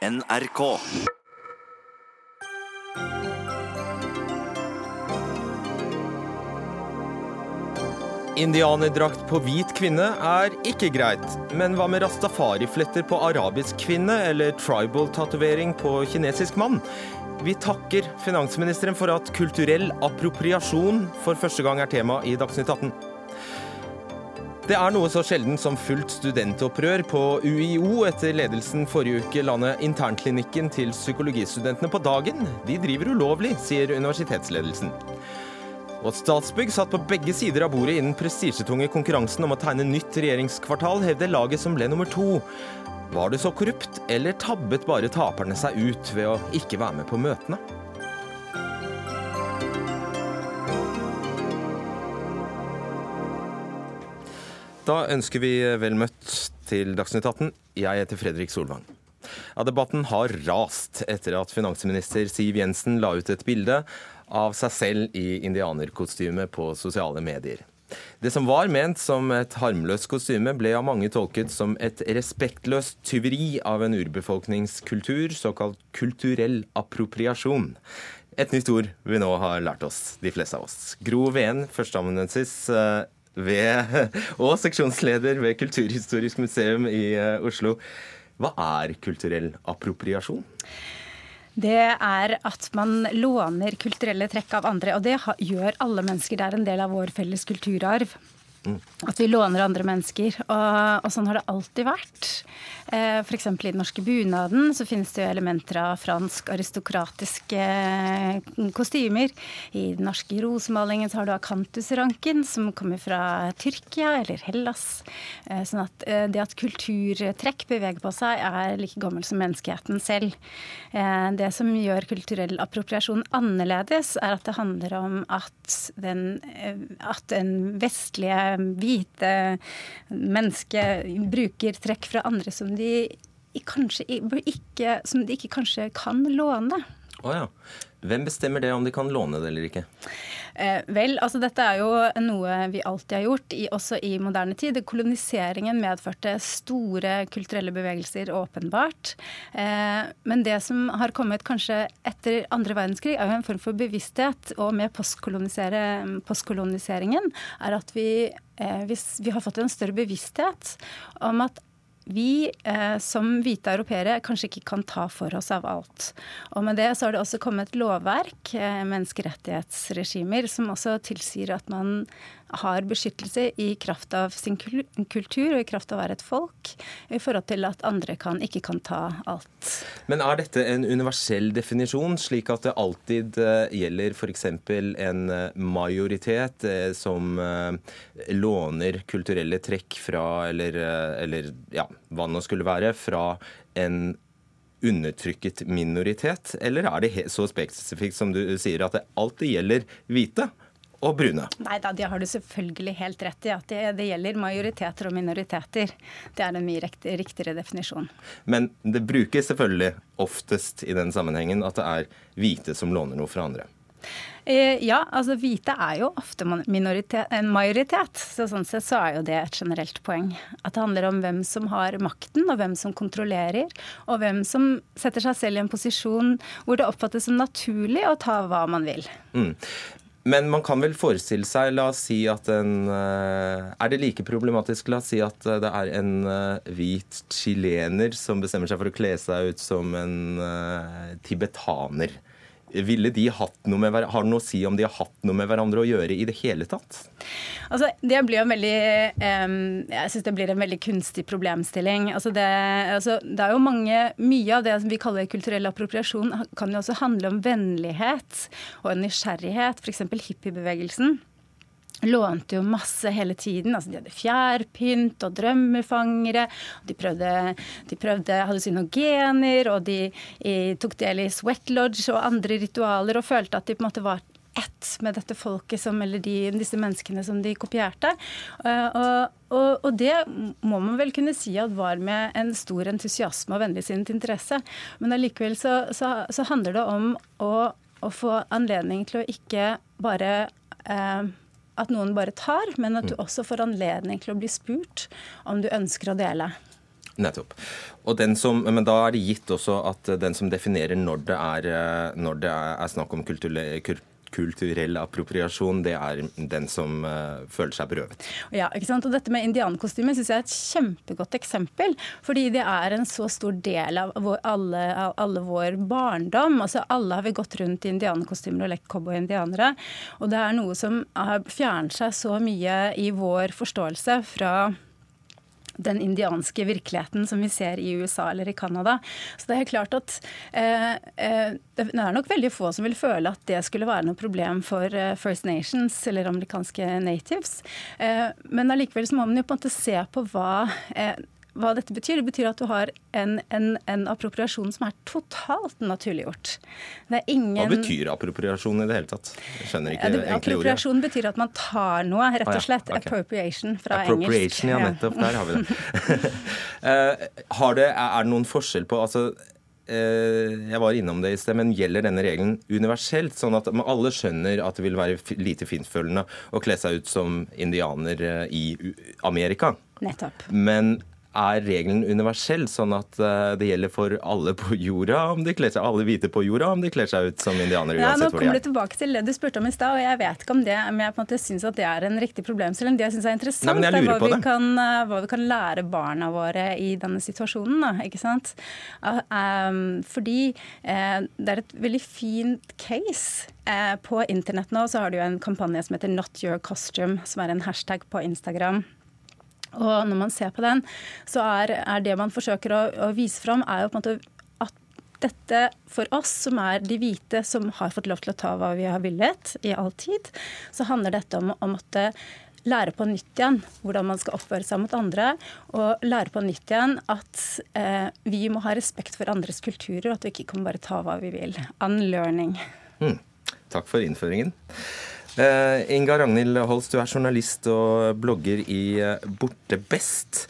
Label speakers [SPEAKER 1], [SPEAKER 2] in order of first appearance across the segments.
[SPEAKER 1] NRK.
[SPEAKER 2] Indianerdrakt på hvit kvinne er ikke greit, men hva med rastafari-fletter på arabisk kvinne eller tribal-tatovering på kinesisk mann? Vi takker finansministeren for at kulturell appropriasjon for første gang er tema i Dagsnytt 18. Det er noe så sjelden som fullt studentopprør på UiO etter ledelsen forrige uke landet internklinikken til psykologistudentene på dagen. De driver ulovlig, sier universitetsledelsen. Og Statsbygg satt på begge sider av bordet i den prestisjetunge konkurransen om å tegne nytt regjeringskvartal, hevder laget som ble nummer to. Var det så korrupt, eller tabbet bare taperne seg ut ved å ikke være med på møtene? Da ønsker vi vel møtt til Dagsnytt 18. Jeg heter Fredrik Solvang. Ja, debatten har rast etter at finansminister Siv Jensen la ut et bilde av seg selv i indianerkostyme på sosiale medier. Det som var ment som et harmløst kostyme, ble av mange tolket som et respektløst tyveri av en urbefolkningskultur, såkalt kulturell appropriasjon. Et nytt ord vi nå har lært oss, de fleste av oss. Gro Ven, førsteamanuensis eh, ved, og seksjonsleder ved Kulturhistorisk museum i eh, Oslo. Hva er kulturell appropriasjon?
[SPEAKER 3] Det er at man låner kulturelle trekk av andre. Og det gjør alle mennesker. Det er en del av vår felles kulturarv. At vi låner andre mennesker. Og, og sånn har det alltid vært. Eh, F.eks. i den norske bunaden så finnes det jo elementer av fransk aristokratiske eh, kostymer. I den norske rosemalingen så har du akantusranken, som kommer fra Tyrkia eller Hellas. Eh, sånn at det at kulturtrekk beveger på seg, er like gammel som menneskeheten selv. Det som gjør kulturell appropriasjon annerledes, er at det handler om at, den, at den vestlige hvite mennesker bruker trekk fra andre som de kanskje ikke, som de ikke kanskje kan låne.
[SPEAKER 2] Oh ja. Hvem bestemmer det om de kan låne det eller ikke?
[SPEAKER 3] Eh, vel, altså dette er jo noe vi alltid har gjort, i, også i moderne tid. Koloniseringen medførte store kulturelle bevegelser, åpenbart. Eh, men det som har kommet kanskje etter andre verdenskrig, er jo en form for bevissthet. Og med postkoloniseringen er at vi, eh, vi har fått en større bevissthet om at vi eh, som hvite europeere kanskje ikke kan ta for oss av alt. Og med det så har det også kommet lovverk, eh, menneskerettighetsregimer, som også tilsier at man har beskyttelse i kraft av sin kultur og i kraft av å være et folk, i forhold til at andre kan, ikke kan ta alt.
[SPEAKER 2] Men er dette en universell definisjon, slik at det alltid uh, gjelder f.eks. en uh, majoritet uh, som låner kulturelle trekk fra, eller, eller ja, hva det nå skulle være, fra en undertrykket minoritet, eller er det så spesifikt som du sier at det alltid gjelder hvite? Og brune.
[SPEAKER 3] Nei da, det har du selvfølgelig helt rett i. At det, det, gjelder majoriteter og minoriteter. Det er en mye riktigere definisjon.
[SPEAKER 2] Men det brukes selvfølgelig oftest i den sammenhengen at det er hvite som låner noe fra andre.
[SPEAKER 3] Eh, ja, altså hvite er jo ofte en majoritet. Så sånn sett så er jo det et generelt poeng. At det handler om hvem som har makten, og hvem som kontrollerer. Og hvem som setter seg selv i en posisjon hvor det oppfattes som naturlig å ta hva man vil. Mm.
[SPEAKER 2] Men man kan vel forestille seg, la oss si at en eh, Er det like problematisk, la oss si at eh, det er en eh, hvit chilener som bestemmer seg for å kle seg ut som en tibetaner? Ville de hatt noe med, Har det noe å si om de har hatt noe med hverandre å gjøre i det hele tatt?
[SPEAKER 3] Altså, det blir en veldig um, Jeg syns det blir en veldig kunstig problemstilling. Altså det, altså, det, er jo mange Mye av det som vi kaller kulturell appropriasjon, kan jo også handle om vennlighet og nysgjerrighet. F.eks. hippiebevegelsen lånte jo masse hele tiden. altså De hadde fjærpynt og drømmefangere. De prøvde, de prøvde hallusinogener, og de de tok del i sweat lodge og andre ritualer og følte at de på en måte var ett med dette folket som, eller de, disse menneskene som de kopierte. Uh, og, og, og, det må man vel kunne si at var med en stor entusiasme og vennligsinnet interesse. Men allikevel så, så, så, handler det om å, å, få anledning til å ikke bare uh, at noen bare tar, men at du mm. også får anledning til å bli spurt om du ønsker å dele.
[SPEAKER 2] Nettopp. Som, men da er det gitt også at den som definerer når det er, når det er snakk om kulturell, kulturell appropriasjon, det er den som uh, føler seg berøvet.
[SPEAKER 3] Ja, ikke sant? Og Dette med indianerkostyme syns jeg er et kjempegodt eksempel. Fordi det er en så stor del av, vår, alle, alle vår barndom. Altså Alle har vi gått rundt i indianerkostymer og lekt cowboy-indianere. Og det er noe som har fjernet seg så mye i vår forståelse fra den indianske virkeligheten som vi ser i USA eller i Canada. Så det er klart at eh, eh, det er nok veldig få som vil føle at det skulle være noe problem for eh, First Nations eller amerikanske natives. Eh, men allikevel så må man jo på en måte se på hva eh, hva dette betyr. Det betyr at du har en, en, en appropriasjon som er totalt naturliggjort.
[SPEAKER 2] Ingen... Hva betyr appropriasjon i det hele tatt? Jeg skjønner ikke ja, det,
[SPEAKER 3] Appropriasjon betyr at man tar noe, rett og slett. Ah, ja. okay. Appropriation fra
[SPEAKER 2] appropriation, engelsk. Ja, nettopp. Der har vi det. har det er det noen forskjell på altså, uh, jeg var innom det i sted, men Gjelder denne regelen universelt, sånn at alle skjønner at det vil være lite fintfølende å kle seg ut som indianer uh, i Amerika?
[SPEAKER 3] Nettopp.
[SPEAKER 2] Men er regelen universell, sånn at eh, det gjelder for alle på jorda, om de kler seg, alle hvite på jorda, om de kler seg ut som indianere
[SPEAKER 3] ja, Nå kommer du tilbake til det du spurte om i stad, og jeg vet ikke om det, men jeg på en måte syns at det er en riktig problemstilling. Det jeg syns er interessant, Nei, er hva vi, kan, eh, hva vi, kan, lære barna våre i denne situasjonen. Da, ikke sant? Um, fordi uh, det er et veldig fint case. På internett nå så har du en kampanje som heter Not Your Costume, som er en hashtag på Instagram. Og når man ser på den, så er, er det man forsøker å, å, vise fram, er jo på en måte dette for oss som er de hvite, som har fått lov til å ta hva vi har villet i all tid, så handler dette om å måtte lære på nytt igjen hvordan man skal oppføre seg mot andre. Og lære på nytt igjen at eh, vi må ha respekt for andres kulturer, og at vi ikke kan bare ta hva vi vil. Unlearning.
[SPEAKER 2] Mm. Takk for innføringen. Uh, Inga Ragnhild Holst, du er journalist og blogger i uh, Borte best.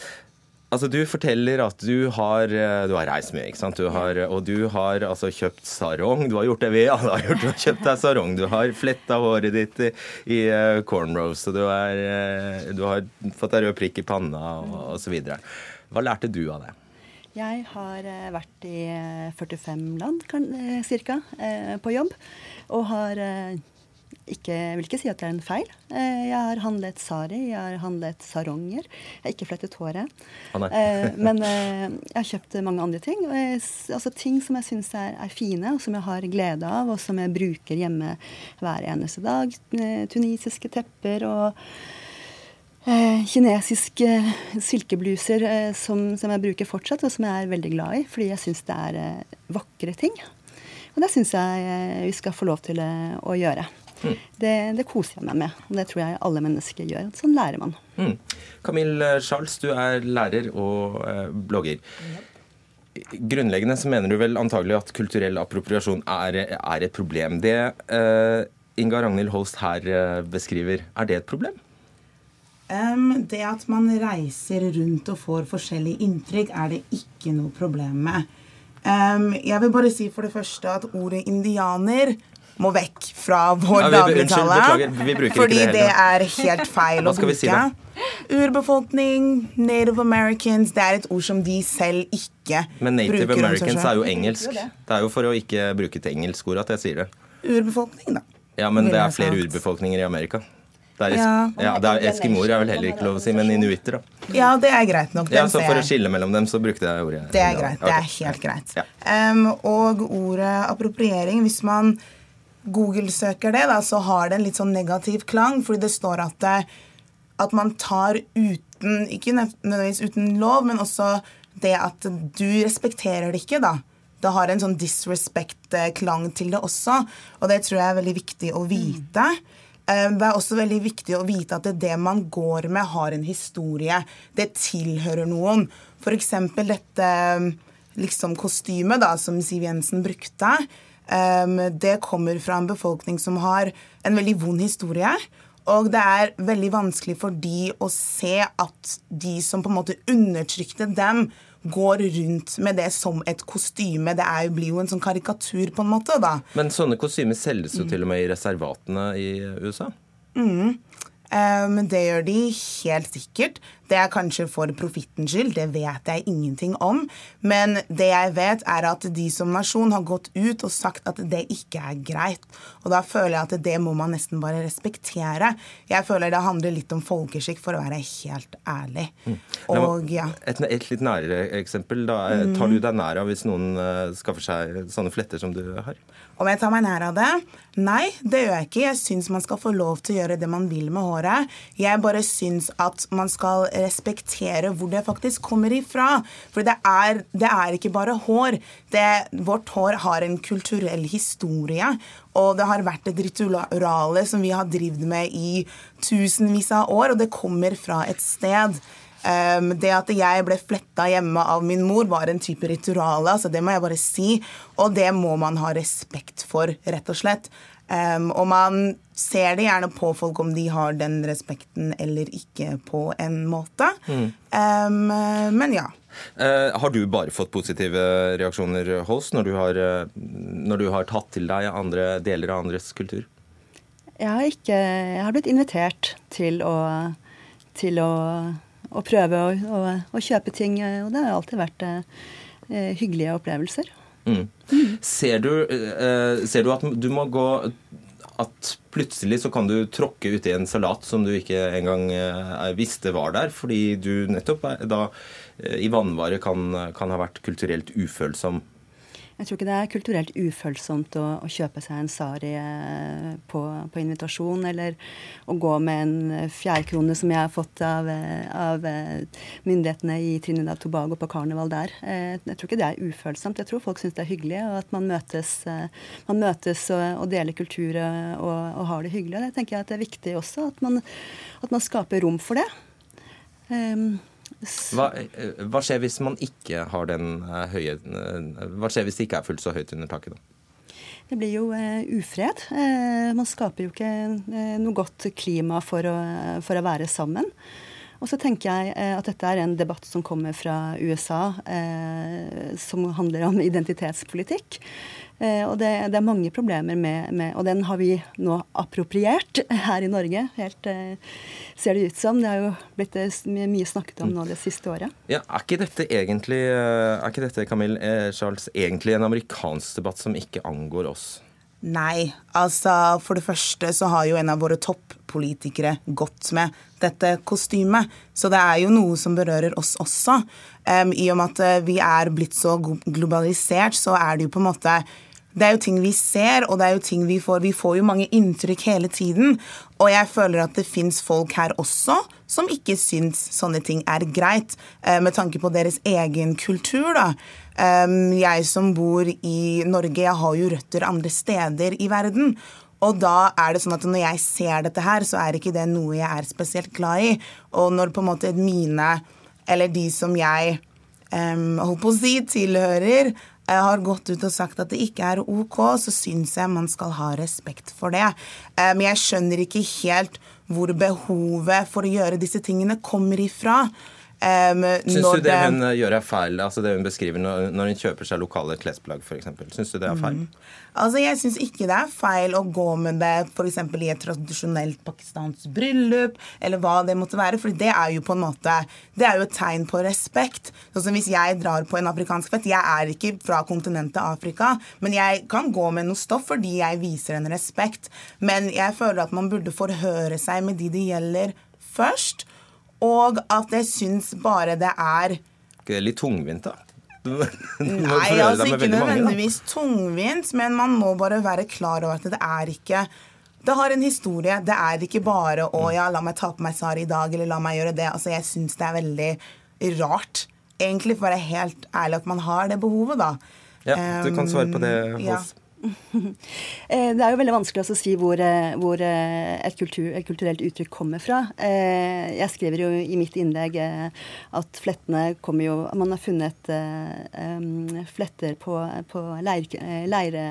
[SPEAKER 2] Altså, Du forteller at du har, uh, du har reist mye, ikke sant? Du har, og du har altså kjøpt sarong. Du har gjort det vi alle har gjort. Du har kjøpt deg sarong. Du har fletta håret ditt i, i cornrows, og du, er, du, har fått deg rød prikk i panna osv. Hva lærte du av det?
[SPEAKER 1] Jeg har vært i 45 land ca. på jobb, og har ikke, vil ikke si at det er en feil. Eh, jeg har handlet sari, jeg har handlet saronger. Jeg har ikke flettet håret. Ah, men eh, jeg har kjøpt mange andre ting. altså Ting som jeg syns er, er, fine, og som jeg har glede av, og som jeg bruker hjemme hver eneste dag. Tunisiske tepper og kinesiske silkebluser som, som, jeg bruker fortsatt, og som jeg er veldig glad i, fordi jeg syns det er vakre ting. Og det syns jeg vi skal få lov til å gjøre. Mm. Det, det, koser jeg meg med. Og det tror jeg alle mennesker gjør. Sånn lærer man. Mm.
[SPEAKER 2] Camille Charles, du er lærer og eh, blogger. Grunnleggende så mener du vel antagelig at kulturell appropriasjon er, er et problem. Det eh, Inga Ragnhild Holst her eh, beskriver, er det et problem?
[SPEAKER 4] Um, det at man reiser rundt og får forskjellige inntrykk, er det ikke noe problem med. Um, jeg vil bare si for det første at ordet indianer må vekk fra vår ja, dagligtale. Fordi det, det, er helt feil å bruke. Si Urbefolkning, native americans, det er et ord som de selv ikke bruker.
[SPEAKER 2] Men native americans er jo engelsk. Det er jo for å ikke bruke et engelsk ord at jeg sier det.
[SPEAKER 4] Urbefolkning, da.
[SPEAKER 2] Ja, men det er flere urbefolkninger i Amerika. Er, ja. ja, er Eskimoer er vel heller ikke lov å si, men inuitter, da.
[SPEAKER 4] Ja, det er greit nok.
[SPEAKER 2] ja, så For å skille mellom dem, så brukte jeg ordet.
[SPEAKER 4] Det er greit. Det er helt greit. Ja. Um, og ordet appropriering, hvis man Google-søker det, da, så har det en litt sånn negativ klang, fordi det står at, det, at man tar uten Ikke nødvendigvis uten lov, men også det at du respekterer det ikke, da. Det har en sånn disrespect-klang til det også, og det tror jeg er veldig viktig å vite. Mm. Det er også veldig viktig å vite at det man går med, har en historie. Det tilhører noen. F.eks. dette liksom kostymet som Siv Jensen brukte. Det kommer fra en befolkning som har en veldig vond historie. Og det er veldig vanskelig for de å se at de som på en måte undertrykte dem, går rundt med det som et kostyme. Det er, blir jo en sånn karikatur, på en måte. da.
[SPEAKER 2] Men sånne kostymer selges jo mm. til og med i reservatene i USA?
[SPEAKER 4] Mm. Um, det gjør de helt sikkert. Det er kanskje for profittens skyld, det vet jeg ingenting om. Men det jeg vet, er at de som nasjon har gått ut og sagt at det ikke er greit. Og da føler jeg at det må man nesten bare respektere. Jeg føler det handler litt om folkeskikk, for å være helt ærlig. Mm.
[SPEAKER 2] Og, ja. et, et, litt nærere eksempel. Da. Mm. Tar du deg nær av hvis noen uh, skaffer seg sånne fletter som du har?
[SPEAKER 4] Om jeg tar meg nær av det? Nei, det gjør jeg ikke. Jeg syns man skal få lov til å gjøre det man vil med håret. Jeg bare syns at man skal respektere hvor det faktisk kommer ifra. For det er, det er ikke bare hår. Det, vårt hår har en kulturell historie. Og det har vært et ritual som vi har drevet med i tusenvis av år, og det kommer fra et sted. Um, det at jeg ble fletta hjemme av min mor, var en type ritual. Altså det må jeg bare si. Og det må man ha respekt for, rett og slett. Um, og man ser det gjerne på folk om de har den respekten eller ikke, på en måte. Mm. Um, men ja.
[SPEAKER 2] Uh, har du bare fått positive reaksjoner, Holst, når, uh, når du har tatt til deg andre deler av andres kultur?
[SPEAKER 1] Jeg har ikke Jeg har blitt invitert til å, til å å prøve å, å, å, kjøpe ting. Og det har alltid vært uh, hyggelige opplevelser. Mm.
[SPEAKER 2] Ser, du, eh, ser, du, at du må gå At plutselig så kan du tråkke uti en salat som du ikke engang eh, visste var der, fordi du nettopp da eh, i vannvare kan, kan ha vært kulturelt ufølsom
[SPEAKER 1] jeg tror ikke det er kulturelt ufølsomt å, å kjøpe seg en sari eh, på, på, invitasjon, eller å gå med en fjærkrone som jeg har fått av, av myndighetene i Trinidad Tobago på karneval der. Eh, jeg tror ikke det er ufølsomt. Jeg tror folk syns det er hyggelig, og at man møtes, eh, man møtes og, og, deler kultur og, og, har det hyggelig. Og det tenker jeg at det er viktig også, at man, at man skaper rom for det. Um,
[SPEAKER 2] hva, eh, hva, skjer hvis man ikke har den eh, høye eh, Hva skjer hvis det ikke er fullt så høyt under taket, da?
[SPEAKER 1] Det blir jo eh, ufred. Eh, man skaper jo ikke eh, noe godt klima for å, for å, være sammen. Og så tenker jeg at dette er en debatt som kommer fra USA, som handler om identitetspolitikk. Eh, og det, det, er mange problemer med, med, Og den har vi nå appropriert her i Norge. Helt eh, ser det ut som. Det har jo blitt eh, mye snakket om nå det siste året.
[SPEAKER 2] Ja, Er ikke dette egentlig, er ikke dette, Camille Charles, egentlig en amerikansk debatt som ikke angår oss?
[SPEAKER 4] Nei. Altså, for det første så har jo en av våre toppolitikere gått med dette kostymet. Så det er jo noe som berører oss også. Um, I og med at vi er blitt så globalisert, så er det jo på en måte det er jo ting vi ser, og det er jo ting vi får. Vi får jo mange inntrykk hele tiden. Og jeg føler at det fins folk her også som ikke syns sånne ting er greit, eh, med tanke på deres egen kultur, da. Jeg som bor i Norge, jeg har jo røtter andre steder i verden. Og da er det sånn at når jeg ser dette her, så er ikke det noe jeg er spesielt glad i. Og når på en måte mine, eller de som jeg um, holdt på å si, tilhører, har gått ut og sagt at det ikke er OK, så syns jeg man skal ha respekt for det. Men jeg skjønner ikke helt hvor behovet for å gjøre disse tingene kommer ifra.
[SPEAKER 2] Um, Syns du det hun gjør er feil, altså det hun beskriver når, når hun kjøper seg lokale klesplagg f.eks.? Syns du det er feil? Mm.
[SPEAKER 4] Altså Jeg syns ikke det er feil å gå med det f.eks. i et tradisjonelt pakistansk bryllup, eller hva det måtte være, for det er jo på en måte Det er jo et tegn på respekt. Sånn som Hvis jeg drar på en afrikansk fest Jeg er ikke fra kontinentet Afrika, men jeg kan gå med noe stoff fordi jeg viser en respekt. Men jeg føler at man burde forhøre seg med de det gjelder, først. Og at jeg syns bare det er
[SPEAKER 2] Ikke det litt tungvint, da?
[SPEAKER 4] Nei, altså ikke nødvendigvis tungvint, men man må bare være klar over at det er ikke det har en historie. Det er ikke bare å ja, la meg ta på meg sari i dag, eller la meg gjøre det. Altså, Jeg syns det er veldig rart, egentlig, for å være helt ærlig, at man har det behovet, da.
[SPEAKER 2] Ja, du kan svare på det, Hos. Ja.
[SPEAKER 1] Eh, det er jo veldig vanskelig å si hvor, eh, hvor eh, et, kultur, et, kulturelt uttrykk kommer fra. Jeg skriver jo i mitt innlegg at flettene kommer jo Man har funnet fletter på, på leir, leire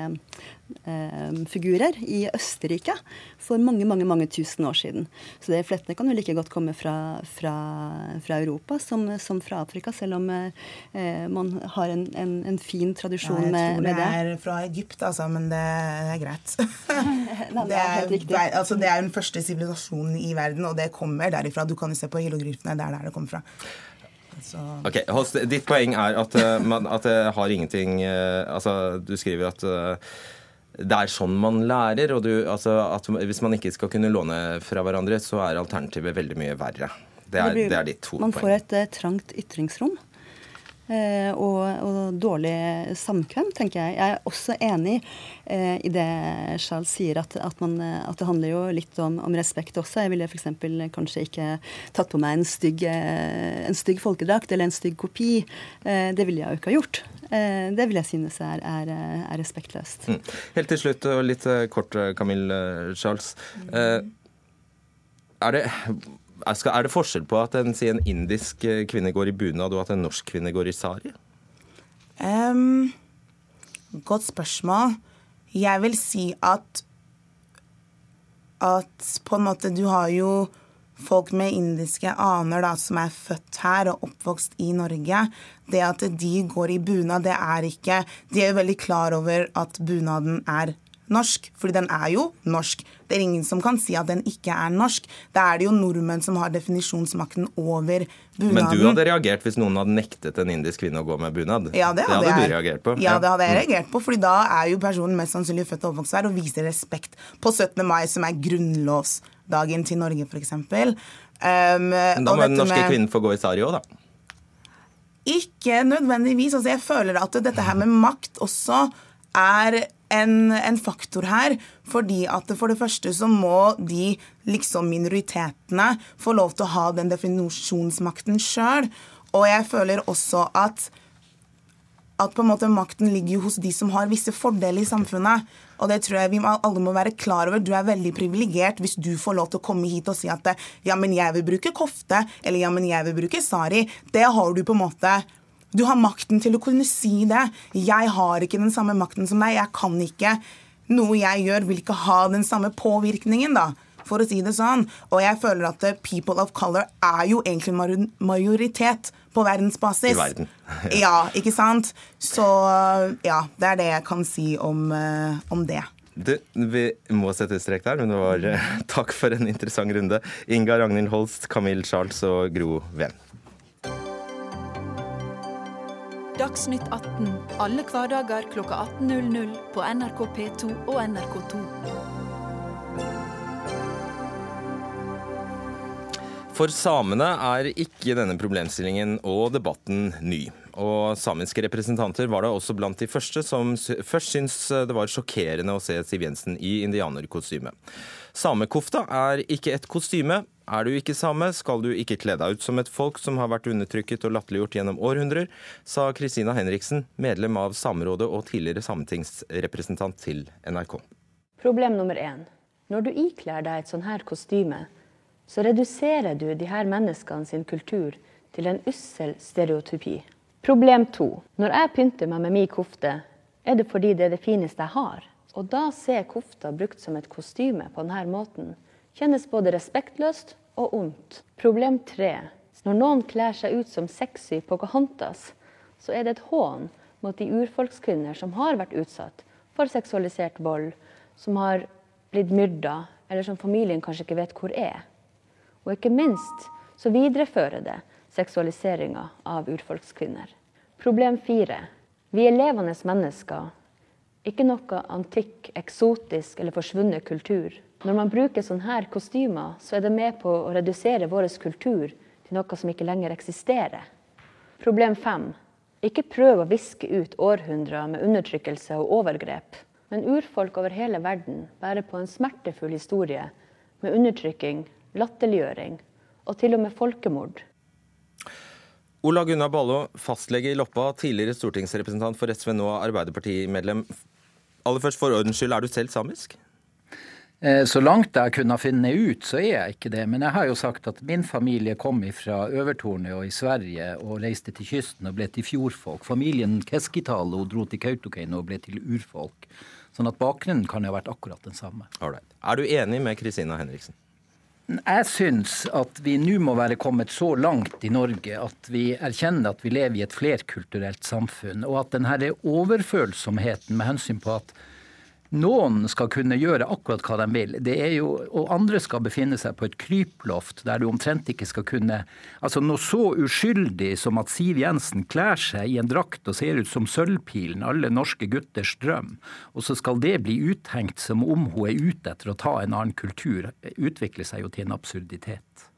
[SPEAKER 1] figurer i Østerrike for mange mange, mange tusen år siden. Så de flettene kan jo like godt komme fra, fra, fra Europa som, som, fra Afrika, selv om eh, man har en, en, en fin tradisjon med, med, det.
[SPEAKER 4] Jeg tror det er fra Egypt. Altså altså, men det, det er greit. det, er, altså, det er den første sivilisasjonen i verden, og det kommer derifra. Du kan jo se på hilogryfene, det er der det kommer fra.
[SPEAKER 2] Så. Ok, Holst, Ditt poeng er at, uh, man, at det har ingenting uh, Altså, du skriver at uh, det er sånn man lærer. og du, altså, at Hvis man ikke skal kunne låne fra hverandre, så er alternativet veldig mye verre. Det er, det, er ditt hovedpoeng.
[SPEAKER 1] Man får et trangt ytringsrom. Eh, og, og, dårlig samkvem, tenker jeg. Jeg er også enig eh, i det Charles sier, at, at, man, at, det handler jo litt om, om respekt også. Jeg ville f.eks. kanskje ikke tatt på meg en stygg, eh, en stygg folkedrakt eller en stygg kopi. Eh, det ville jeg jo ikke ha gjort. Eh, det vil jeg synes er, er, er respektløst. Mm.
[SPEAKER 2] Helt til slutt, og litt eh, kort, Camille Charles. er det er det forskjell på at en, en, indisk eh, kvinne går i bunad, og at en norsk kvinne går i sari? Um,
[SPEAKER 4] godt spørsmål. Jeg vil si at at på en måte du har jo folk med indiske aner da, som er født her og oppvokst i Norge. Det at de går i bunad, det er ikke De er jo veldig klar over at bunaden er norsk, fordi den er jo norsk. Det er ingen som kan si at den ikke er norsk. Da er det jo nordmenn som har definisjonsmakten over bunaden.
[SPEAKER 2] Men du hadde reagert hvis noen hadde nektet en indisk kvinne å gå med bunad?
[SPEAKER 4] Ja, det hadde,
[SPEAKER 2] det hadde du reagert på?
[SPEAKER 4] Ja, det hadde jeg mm. reagert på, fordi da er jo personen mest sannsynlig født og oppvokst her og viser respekt på 17. mai, som er grunnlovsdagen til Norge, f.eks.
[SPEAKER 2] Um, Men da må den norske med... kvinnen få gå i sari òg, da?
[SPEAKER 4] Ikke nødvendigvis. Altså, jeg føler at dette her med makt også er en, en, faktor her. Fordi at for det første så må de liksom minoritetene få lov til å ha den definisjonsmakten sjøl. Og jeg føler også at, at på en måte makten ligger hos de som har visse fordeler i samfunnet. Og det tror jeg vi alle må være klar over. Du er veldig privilegert hvis du får lov til å komme hit og si at ja, men jeg vil bruke kofte, eller ja, men jeg vil bruke sari. Det har du på en måte du har makten til å kunne si det. Jeg har ikke den samme makten som deg. Jeg kan ikke. Noe jeg gjør, vil ikke ha den samme påvirkningen, da. For å si det sånn. Og jeg føler at people of color er jo egentlig majoritet på verdensbasis.
[SPEAKER 2] I verden.
[SPEAKER 4] ja, ikke sant? Så ja, det er det jeg kan si om, uh, om det.
[SPEAKER 2] Du, vi må sette strek der, men det var uh, takk for en interessant runde. Inga Ragnhild Holst, Camille Charles og Gro Ven.
[SPEAKER 5] Dagsnytt 18 alle hverdager kl 18.00 på NRK P2 og NRK2.
[SPEAKER 2] For samene er ikke denne problemstillingen og debatten ny. Og samiske representanter var da også blant de første som først syntes det var sjokkerende å se Siv Jensen i indianerkostyme. Samekofta er ikke et kostyme, er du ikke same, skal du ikke kle deg ut som et folk som har vært undertrykket og latterliggjort gjennom århundrer, sa Kristina Henriksen, medlem av Samerådet og tidligere sametingsrepresentant til NRK.
[SPEAKER 6] Problem nummer én. Når du ikler deg et sånn her kostyme, så reduserer du de her menneskene sin kultur til en ussel stereotypi. Problem to. Når jeg pynter meg med min kofte, er det fordi det er det fineste jeg har. Og da ser kofta brukt som et kostyme på denne måten, kjennes både respektløst og ondt. Problem tre. Når noen kler seg ut som sexy Pocahontas, så er det et hån mot de urfolkskvinner som har vært utsatt for seksualisert vold, som har blitt myrda, eller som familien kanskje ikke vet hvor er. Og ikke minst så viderefører det seksualiseringa av urfolkskvinner. Problem fire. Vi er levende mennesker, ikke noe antikk, eksotisk eller forsvunnet kultur. Når man bruker sånne her kostymer, så er det med på å redusere vår kultur til noe som ikke lenger eksisterer. Problem fem. Ikke prøv å viske ut århundrer med undertrykkelse og overgrep. Men urfolk over hele verden bærer på en smertefull historie med undertrykking, latterliggjøring og til og med folkemord.
[SPEAKER 2] Ola Gunnar Ballo, fastlege i Loppa, tidligere stortingsrepresentant for SV, nå Arbeiderpartimedlem. Aller først, for ordens skyld, er du selv samisk?
[SPEAKER 7] Eh, så langt jeg kunne finne ut, så er jeg ikke det. Men jeg har jo sagt at min familie kom fra Øvertornet og i Sverige og reiste til kysten og ble til fjordfolk. Familien Keskitalo dro til Kautokeino og ble til urfolk. Sånn at bakgrunnen kan jo ha vært akkurat den samme.
[SPEAKER 2] Alright. Er du enig med Kristina Henriksen?
[SPEAKER 7] Jeg syns at vi nå må være kommet så langt i Norge at vi erkjenner at vi lever i et flerkulturelt samfunn, og at denne overfølsomheten med hensyn på at noen skal kunne gjøre akkurat hva de vil. Jo, og andre skal befinne seg på et kryploft der du omtrent ikke skal kunne Altså Noe så uskyldig som at Siv Jensen klær seg i en drakt og ser ut som Sølvpilen, alle norske gutters drøm, og så skal det bli uthengt som om hun er ute etter å ta en annen kultur, utvikler seg jo til en absurditet.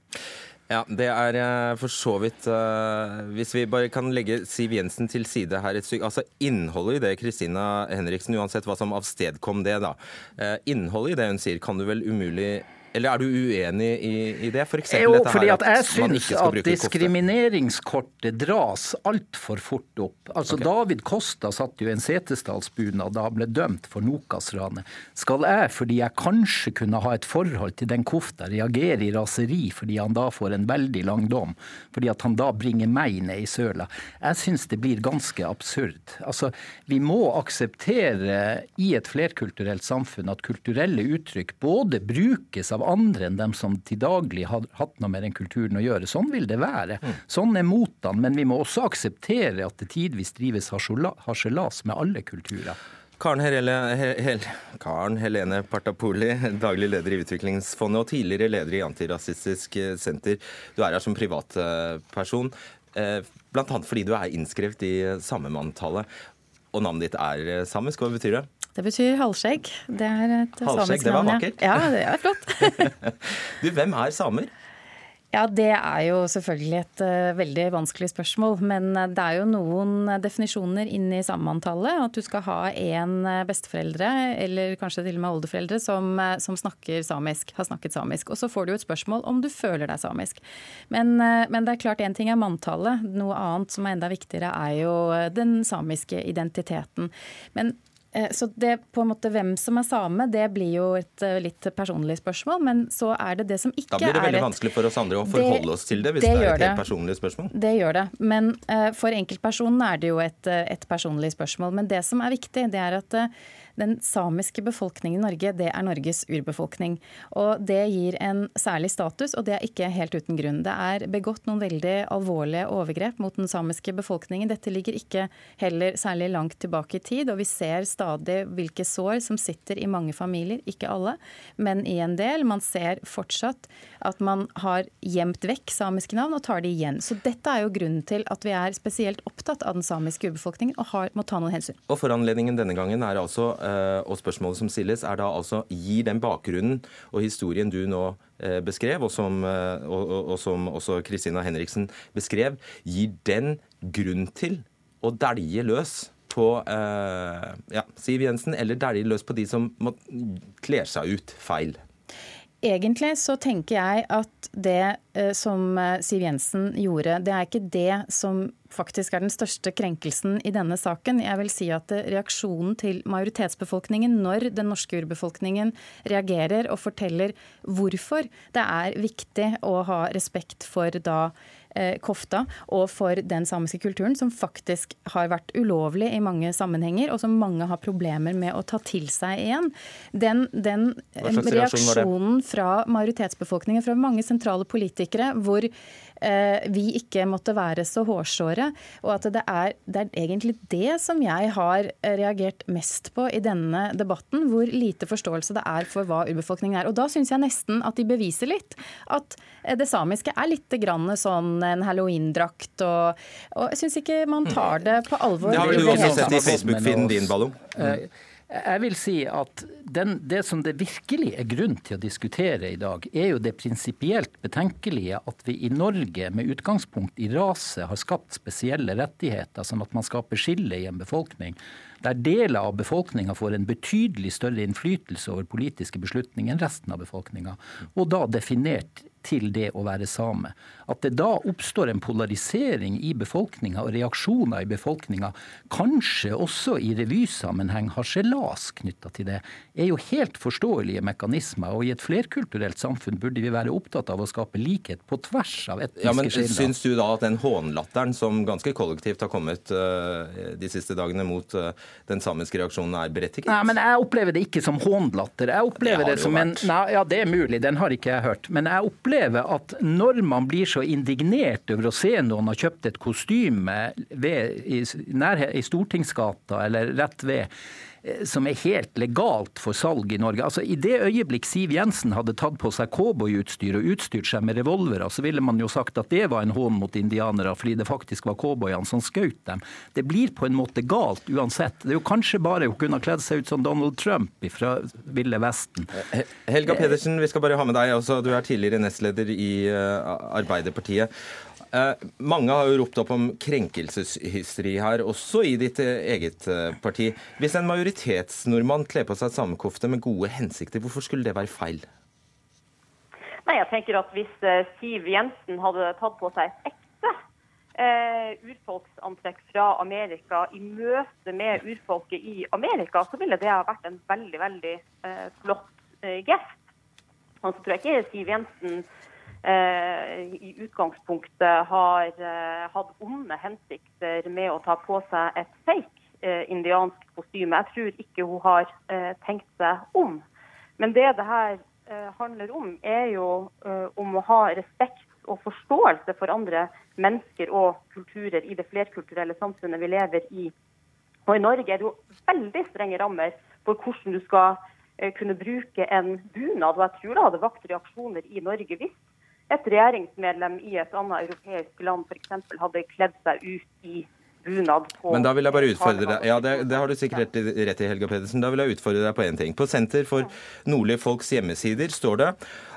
[SPEAKER 2] Ja, det er eh, for så vidt uh, Hvis vi bare kan legge Siv Jensen til side her et stykke. Altså innholdet i det Kristina Henriksen, uansett hva som avstedkom det, da. Uh, innholdet i det hun sier, kan du vel umulig eller er du uenig i, i det? For
[SPEAKER 7] jo, fordi at, at jeg syns at diskrimineringskortet dras altfor fort opp. Altså okay. David Kosta satt jo i en setesdalsbunad da han ble dømt for Nokas-ranet. Skal jeg, fordi jeg kanskje kunne ha et forhold til den kofta, reagere i raseri fordi han da får en veldig lang dom? Fordi at han da bringer meg ned i søla? Jeg syns det blir ganske absurd. Altså, vi må akseptere i et flerkulturelt samfunn at kulturelle uttrykk både brukes av av andre enn dem som til daglig har hatt noe med den kulturen å gjøre. Sånn vil det være. Mm. Sånn er motene. Men vi må også akseptere at det tidvis drives harselas med alle kulturer.
[SPEAKER 2] Karen, Helene, Hel Karen Helene Partapoli, daglig leder i Utviklingsfondet og tidligere leder i Antirasistisk Senter. Du er her som privatperson, eh, bl.a. fordi du er innskrevet i samemanntallet. Og navnet ditt er samisk. Hva betyr det?
[SPEAKER 3] Det betyr halvskjegg. Det er et
[SPEAKER 2] halvskjegg,
[SPEAKER 3] det
[SPEAKER 2] var vakkert.
[SPEAKER 3] Ja, det er flott.
[SPEAKER 2] du, hvem er samer?
[SPEAKER 3] Ja, Det er jo selvfølgelig et uh, veldig vanskelig spørsmål. Men uh, det er jo noen definisjoner inni sammantallet, At du skal ha én uh, besteforeldre, eller kanskje til og med oldeforeldre, som, som, snakker samisk, har snakket samisk. Og så får du et spørsmål om du føler deg samisk. Men, men det er klart én ting er manntallet. Noe annet som er enda viktigere, er jo den samiske identiteten. Men Eh, så det på en måte hvem som er same, det blir jo et eh, litt personlig spørsmål. Men så er det det som ikke er et
[SPEAKER 2] Da blir det veldig et, vanskelig for oss andre å forholde det, oss til det, hvis det, det er et helt personlig spørsmål.
[SPEAKER 3] Det gjør det. Men uh, for enkeltpersonen er det jo et, et, personlig spørsmål. Men det som er viktig, det er at uh, den samiske befolkningen i Norge, det er Norges urbefolkning. Og det gir en særlig status, og det er ikke helt uten grunn. Det er begått noen veldig alvorlige overgrep mot den samiske befolkningen. Dette ligger ikke heller særlig langt tilbake i tid, og vi ser stadig hvilke sår som sitter i mange familier. Ikke alle, men i en del. Man ser fortsatt at man har gjemt vekk samiske navn og tar de igjen. Så dette er jo grunnen til at vi er spesielt opptatt av den samiske urbefolkningen og har, må ta noen hensyn.
[SPEAKER 2] Og Foranledningen denne gangen er altså og spørsmålet som stilles, er da altså gir den bakgrunnen og historien du nå eh, beskrev, og som, eh, og, og, som også Kristina Henriksen beskrev, gir den grunn til å dælje løs på eh, ja, Siv Jensen, eller dælje løs på de som kler seg ut feil?
[SPEAKER 3] Egentlig så tenker jeg at det som Siv Jensen gjorde, det er ikke det som faktisk er den største krenkelsen i denne saken. Jeg vil si at reaksjonen til majoritetsbefolkningen når den norske urbefolkningen reagerer og forteller hvorfor det er viktig å ha respekt for da eh, kofta og for den samiske kulturen, som faktisk har vært ulovlig i mange sammenhenger, og som mange har problemer med å ta til seg igjen. Den, den reaksjonen fra majoritetsbefolkningen, fra mange sentrale politikere, hvor Eh, vi ikke måtte være så hårsåre. Og at det er, det er, egentlig det som jeg har reagert mest på i denne debatten. Hvor lite forståelse det er for hva urbefolkningen er. Og da syns jeg nesten at de beviser litt at eh, det samiske er litt grann sånn en halloweendrakt. Og, og jeg syns ikke man tar det på alvor.
[SPEAKER 2] Det har vel du også sett i Facebook-feeden din, Ballum? Mm.
[SPEAKER 7] Jeg vil si at den, det som det virkelig er grunn til å diskutere i dag, er jo det prinsipielt betenkelige at vi i Norge med utgangspunkt i rase har skapt spesielle rettigheter, sånn at man skaper skille i en befolkning. Der deler av befolkninga får en betydelig større innflytelse over politiske beslutninger enn resten av befolkninga. Og da definert til det å være same. At det da oppstår en polarisering i befolkninga og reaksjoner i befolkninga, kanskje også i revysammenheng harselas knytta til det, er jo helt forståelige mekanismer. Og i et flerkulturelt samfunn burde vi være opptatt av å skape likhet på tvers av etniske
[SPEAKER 2] ja, men skiller. Syns du da at den hånlatteren som ganske kollektivt har kommet uh, de siste dagene mot uh, den samiske reaksjonen, er berettiget?
[SPEAKER 7] Nei, men jeg opplever det ikke som hånlatter. Jeg opplever det, det som en nei, Ja, det er mulig, den har ikke jeg hørt. Men jeg opplever oppleve at når man blir så indignert over å se noen har kjøpt et kostyme ved, i, nærhet, i Stortingsgata eller rett ved, som er helt legalt for salg i Norge. Altså I det øyeblikk Siv Jensen hadde tatt på seg cowboyutstyr og utstyrt seg med revolvere, så ville man jo sagt at det var en hån mot indianere, fordi det faktisk var cowboyene som skjøt dem. Det blir på en måte galt uansett. Det er jo kanskje bare å kunne ha kledd seg ut som Donald Trump fra Ville Vesten.
[SPEAKER 2] Helga Pedersen, vi skal bare ha med deg. Også. Du er tidligere nestleder i eh, Arbeiderpartiet. Eh, mange har jo ropt opp om krenkelseshysteri her, også i ditt eh, eget eh, parti. Hvis en majoritetsnordmann kler på seg samekofte med gode hensikter, hvorfor skulle det være feil?
[SPEAKER 8] Nei, jeg tenker at Hvis Siv Jensen hadde tatt på seg et ekte eh, urfolksantrekk fra Amerika i møte med urfolket i Amerika, så ville det ha vært en veldig veldig eh, flott eh, gest. Og så tror jeg ikke Siv Jensen Eh, i utgangspunktet har eh, hatt onde hensikter med å ta på seg et fake eh, indiansk kostyme. Jeg tror ikke hun har tenkt seg om. Men det det her handler om, er jo om å ha respekt og forståelse for andre mennesker og kulturer i det flerkulturelle samfunnet vi lever i. Og I Norge er det jo veldig strenge rammer for hvordan du skal kunne bruke en bunad. Og jeg tror det hadde vakt reaksjoner i Norge hvis et regjeringsmedlem i et annet europeisk land f.eks. hadde kledd seg ut i bunad på
[SPEAKER 2] Men da vil jeg bare utfordre deg. Ja, det, det har du sikkert rett i, Helga Pedersen. Da vil jeg utfordre deg på én ting. På Senter for nordlige folks hjemmesider står det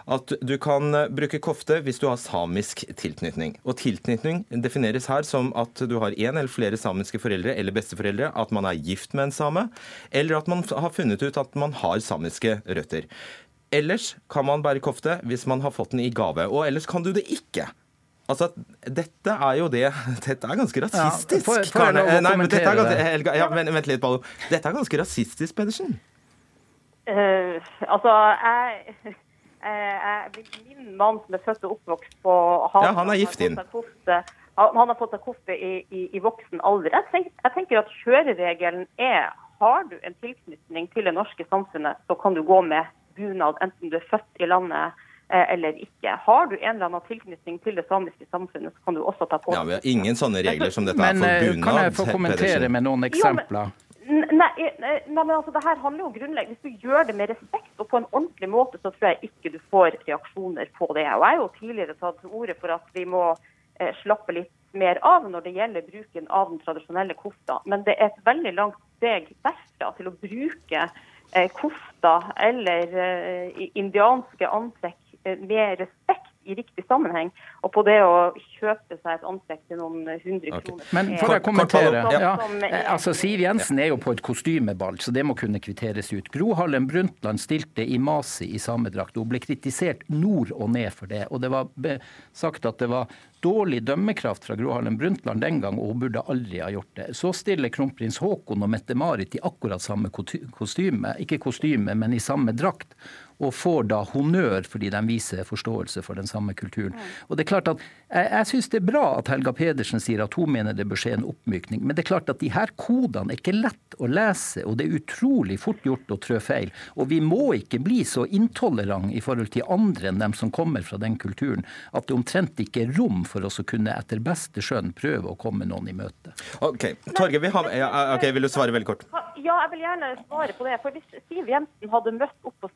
[SPEAKER 2] at du kan bruke kofte hvis du har samisk tilknytning. Og tilknytning defineres her som at du har én eller flere samiske foreldre eller besteforeldre, at man er gift med en same, eller at man har funnet ut at man har samiske røtter. Ellers kan man bære kofte hvis man har fått den i gave. Og ellers kan du det ikke. Altså, Dette er jo det Dette er ganske rasistisk. Ja, for, for Nei, men dette er ganske, Helga, ja, vent, vent litt, Ballo. Dette er ganske rasistisk, Pedersen.
[SPEAKER 8] Uh, altså, jeg, jeg, Min mann som er født og oppvokst på
[SPEAKER 2] havet Ja, han er gift inn.
[SPEAKER 8] Han har fått seg kofte i, i, i, voksen alder. Jeg tenker, jeg tenker at kjøreregelen er har du en tilknytning til det norske samfunnet, så kan du gå med bunad, enten du er født i landet eh, eller ikke. Har du en eller annen tilknytning til det samiske samfunnet, så kan du også ta på
[SPEAKER 2] Ja, Vi har ingen sånne regler som dette
[SPEAKER 7] men,
[SPEAKER 2] er for bunad.
[SPEAKER 7] Eh, kan jeg få kommentere med noen eksempler? Jo,
[SPEAKER 8] men, nei, nei, men altså, det her handler jo grunnleggende Hvis du gjør det med respekt og på en ordentlig måte, så tror jeg ikke du får reaksjoner på det. Og Jeg har jo tidligere tatt til orde for at vi må eh, slappe litt mer av når det gjelder bruken av den tradisjonelle kofta. Men det er et veldig langt steg derfra til å bruke Eh, eller eh, indianske antrekk eh, med respekt i riktig sammenheng, og på det å kjøpe seg et antrekk til noen hundre okay. kroner.
[SPEAKER 7] Men for å kommentere, ja, altså Siv Jensen er jo på et kostymeball, så det må kunne kvitteres ut. Gro Harlem Brundtland stilte i Masi i samedrakt. Hun ble kritisert nord og ned for det. Og det var sagt at det var dårlig dømmekraft fra Gro Harlem Brundtland den gang, og hun burde aldri ha gjort det. Så stiller kronprins Haakon og Mette-Marit i akkurat samme kostyme, ikke kostyme, men i samme drakt og får da honnør fordi de viser forståelse for den samme kulturen. Og det er klart at Jeg, jeg syns det er bra at Helga Pedersen sier at hun mener det bør skje en oppmykning, men det er klart at de her kodene er ikke lett å lese, og det er utrolig fort gjort å trø feil. Og vi må ikke bli så intolerante i forhold til andre enn dem som kommer fra den kulturen, at det omtrent ikke er rom for oss å kunne etter beste skjønn prøve å komme noen i møte.
[SPEAKER 2] Ok, Torge, vi har, ja, okay, Vil du svare veldig kort?
[SPEAKER 8] Ja, jeg vil gjerne svare på det. For Hvis Siv Jensen hadde møtt opp på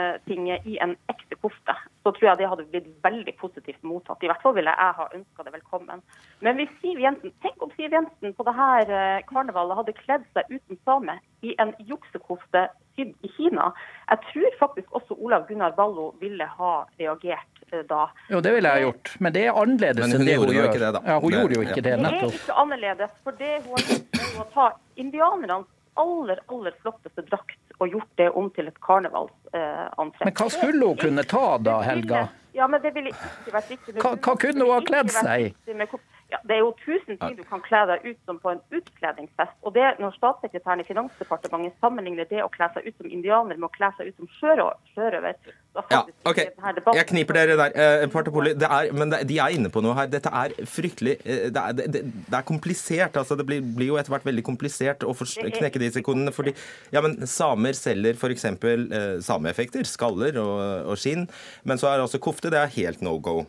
[SPEAKER 8] Sametinget i en ekte kofte, så tror jeg det hadde blitt veldig positivt mottatt. I hvert fall ville jeg ha ønska det velkommen. Men hvis Siv Jensen, tenk om Siv Jensen på det her eh, karnevalet hadde kledd seg uten same i en juksekofte sydd i Kina. Jeg tror faktisk også Olav Gunnar Ballo ville ha reagert eh, da.
[SPEAKER 7] Jo, det ville jeg gjort, men det er annerledes enn det hun gjør.
[SPEAKER 2] Det,
[SPEAKER 7] ja, hun det, gjorde jo ikke ja. det,
[SPEAKER 8] nettopp. Det er ikke annerledes, for det hun har gjort, er å ta indianernes aller, aller flotteste drakt og gjort det om til et karnevalsantrekk.
[SPEAKER 7] Men hva skulle hun kunne ta da, Helga?
[SPEAKER 8] Ja, men det ville ikke vært riktig.
[SPEAKER 7] Hva, hva kunne hun ha kledd seg i?
[SPEAKER 8] Ja, det er jo tusen ting du kan kle deg ut som på en utkledningsfest. Og det når statssekretæren i Finansdepartementet sammenligner det å kle seg ut som indianer med å kle seg ut som sjørøver
[SPEAKER 2] ja, ok. Jeg kniper dere der. Eh, er, men de er inne på noe her. Dette er fryktelig eh, Det er, det, det er komplisert. altså Det blir, blir jo etter hvert veldig komplisert å knekke disse kodene. fordi ja, men Samer selger f.eks. Eh, sameeffekter, skaller og, og skinn. Men så er altså kofte det er helt no go.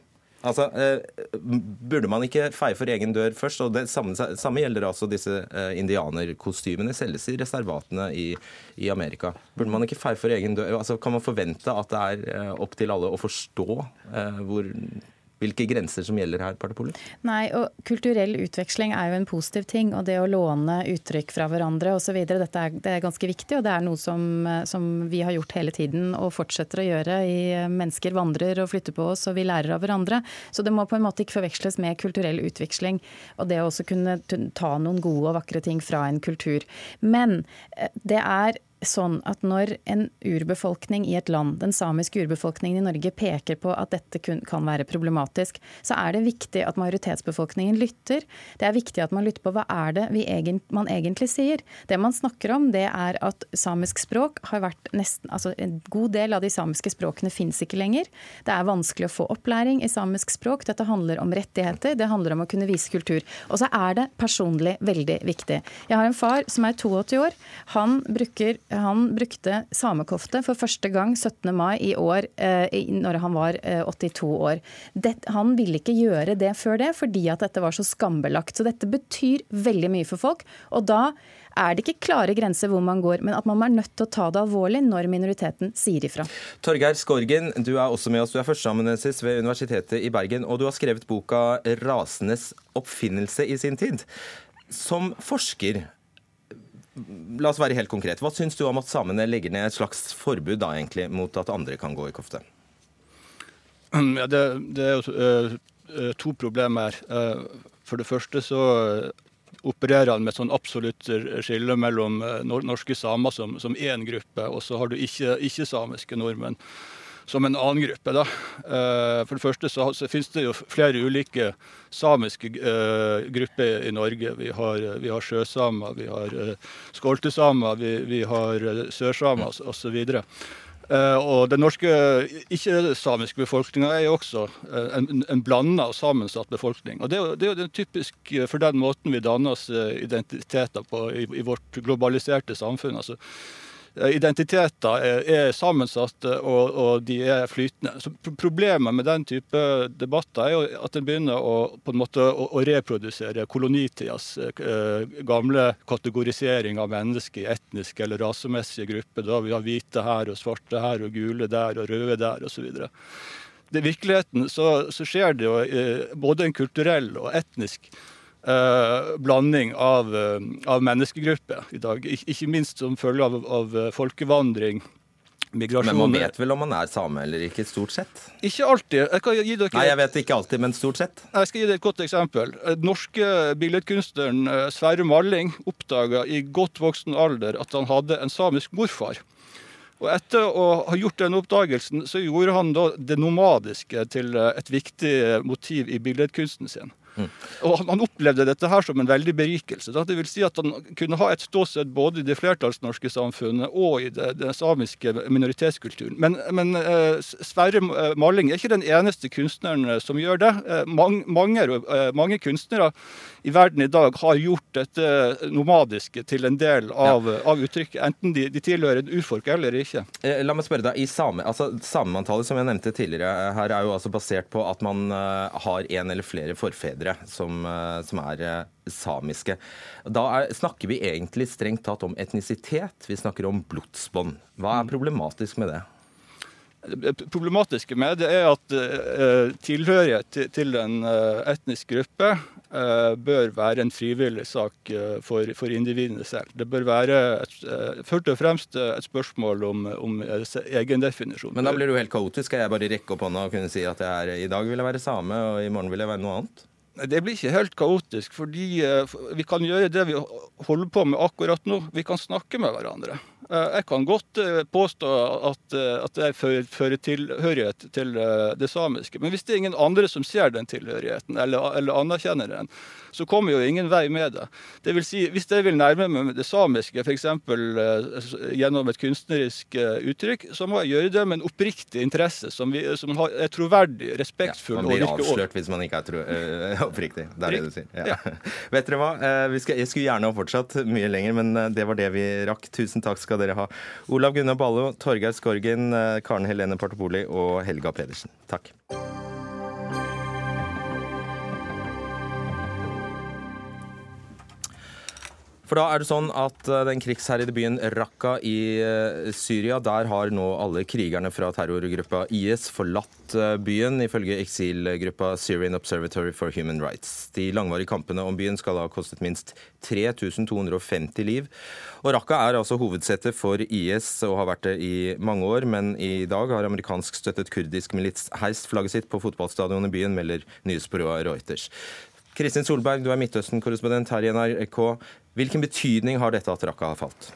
[SPEAKER 2] Altså, eh, Burde man ikke feie for egen dør først? og Det samme, samme gjelder altså disse eh, indianerkostymene. Selges i reservatene i, i, Amerika. Burde man ikke feie for egen dør? Altså, kan man forvente at det er eh, opp til alle å forstå hvor hvilke grenser som gjelder her? Partipoli?
[SPEAKER 3] Nei, og Kulturell utveksling er jo en positiv ting. Og det å låne uttrykk fra hverandre osv. Dette er, det er ganske viktig, og det er noe som, som, vi har gjort hele tiden og fortsetter å gjøre. I mennesker vandrer og flytter på oss, og vi lærer av hverandre. Så det må på en måte ikke forveksles med kulturell utveksling. Og det å også kunne ta noen gode og vakre ting fra en kultur. Men eh, det er sånn at når en urbefolkning i et land, den samiske urbefolkningen i Norge, peker på at dette kan være problematisk, så er det viktig at majoritetsbefolkningen lytter. Det er viktig at man lytter på hva er det egent, man egentlig sier. Det man snakker om, det er at samisk språk har vært nesten Altså en god del av de samiske språkene fins ikke lenger. Det er vanskelig å få opplæring i samisk språk. Dette handler om rettigheter, det handler om å kunne vise kultur. Og så er det personlig veldig viktig. Jeg har en far som er 82 år. Han bruker han brukte samekofte for første gang 17. mai i år, eh, når han var 82 eh, år. Han ville ikke gjøre det før det, fordi at dette var så skambelagt. Så dette betyr veldig mye for folk. Og da er det ikke klare grenser hvor man går, men at man er nødt til å ta det alvorlig når minoriteten sier ifra.
[SPEAKER 2] Torgeir Skorgen, du er også med oss. Du er førsteamanuensis ved Universitetet i Bergen, og du har skrevet boka 'Rasenes oppfinnelse i sin tid'. Som forsker, La oss være helt konkret. Hva syns du om at samene legger ned et slags forbud da egentlig mot at andre kan gå i kofte?
[SPEAKER 9] Ja, det, det, er jo uh, to problemer. Uh, for det første så opererer han med sånn absolutt skille mellom norske samer som, én gruppe, og så har du ikke-samiske ikke nordmenn som en annen gruppe. Da. Eh, for det første så, så finnes det jo flere ulike samiske uh, grupper i Norge. Vi har, vi har sjøsamer, vi har uh, skoltesamer, vi, vi har sørsamer osv. Uh, og den norske ikke-samiske befolkninga er jo også en, en blanda og sammensatt befolkning. Og Det er jo, det er jo typisk for den måten vi danner oss identiteter på i, i vårt globaliserte samfunn. altså identiteter er sammensatte og, og, de er flytende. Så Problemet med den type debatter er jo at en begynner å, på en måte, å, å reprodusere kolonitidas eh, gamle kategorisering av mennesker i etniske eller rasemessige grupper. Da vi har hvite her og svarte her og gule der og røde der osv. I virkeligheten så, så skjer det jo eh, både en kulturell og etnisk Uh, blanding av, uh, av, menneskegrupper i dag. Ik ikke minst som følge av, av uh, folkevandring. Migrasjoner.
[SPEAKER 2] Men man vet vel om man er same eller ikke, stort sett?
[SPEAKER 9] Ikke alltid. Jeg kan gi dere...
[SPEAKER 2] Nei, jeg vet ikke alltid, men stort sett.
[SPEAKER 9] Jeg skal gi dere et godt eksempel. Den norske billedkunstneren Sverre Malling oppdaga i godt voksen alder at han hadde en samisk morfar. Og Etter å ha gjort den oppdagelsen, så gjorde han det nomadiske til et viktig motiv i billedkunsten sin. Mm. Og Han opplevde dette her som en veldig berikelse. Da. Det vil si at Han kunne ha et ståsted både i det flertallsnorske samfunnet og i det, den samiske minoritetskulturen. Men, men eh, Sverre Malling er ikke den eneste kunstneren eh, som gjør det. Eh, mange, mange, uh, mange, kunstnere i verden i dag har gjort dette nomadiske til en del av, ja. av uttrykket. Enten de, de tilhører urfolk eller ikke.
[SPEAKER 2] La meg spørre deg, i same, altså Samemanntallet som jeg nevnte tidligere her er jo altså basert på at man har en eller flere forfedre ledere som, eh, som er eh, samiske. Da er, snakker vi egentlig strengt tatt om etnisitet. Vi snakker om blodsbånd. Hva er problematisk med det?
[SPEAKER 9] Det problematiske med det er at uh, tilhørighet til, til en etnisk gruppe bør være en frivillig sak for, for individene selv. Det bør være et, først og fremst et spørsmål om, om egendefinisjon.
[SPEAKER 2] Men da blir det jo helt kaotisk. Skal jeg bare rekke opp hånda og kunne si at jeg er, i dag vil jeg være same, og i morgen vil jeg være noe annet?
[SPEAKER 9] Det blir ikke helt kaotisk, fordi eh, vi kan gjøre det vi holder på med akkurat nå. Vi kan snakke med hverandre. Eh, jeg kan godt eh, påstå at, eh, at jeg fører tilhørighet til det samiske. Men hvis det er ingen andre som ser den tilhørigheten, eller, eller anerkjenner den, så kommer jo ingen vei med det. Det vil si, Hvis jeg vil nærme meg det samiske, f.eks. gjennom et kunstnerisk uttrykk, så må jeg gjøre det med en oppriktig interesse, som, vi, som er troverdig, respektfull. Ja,
[SPEAKER 2] man blir avslørt hvis man ikke er tro, øh, oppriktig. Det er det du sier. Ja. Ja. Vet dere hva? Skal, jeg skulle gjerne ha fortsatt mye lenger, men det var det vi rakk. Tusen takk skal dere ha. Olav Gunnar Ballo, Torgeir Skorgen, eh, Karen Helene Partopoli og Helga Pedersen. Takk. For da er det sånn at eh, den krigsherjede byen Raqqa i eh, Syria, der har nå alle krigerne fra terrorgruppa IS forlatt eh, byen, ifølge eksilgruppa Syrian Observatory for Human Rights. De langvarige kampene om byen skal ha kostet minst 3250 liv. Og Raqqa er altså hovedsetet for IS og har vært det i mange år, men i dag har amerikansk støttet kurdisk milits heist flagget sitt på fotballstadionet i byen, melder nyhetsbyrået Reuters. Kristin Solberg, du er Midtøsten-korrespondent her i NRK. Hvilken betydning har dette at Raqqa har falt?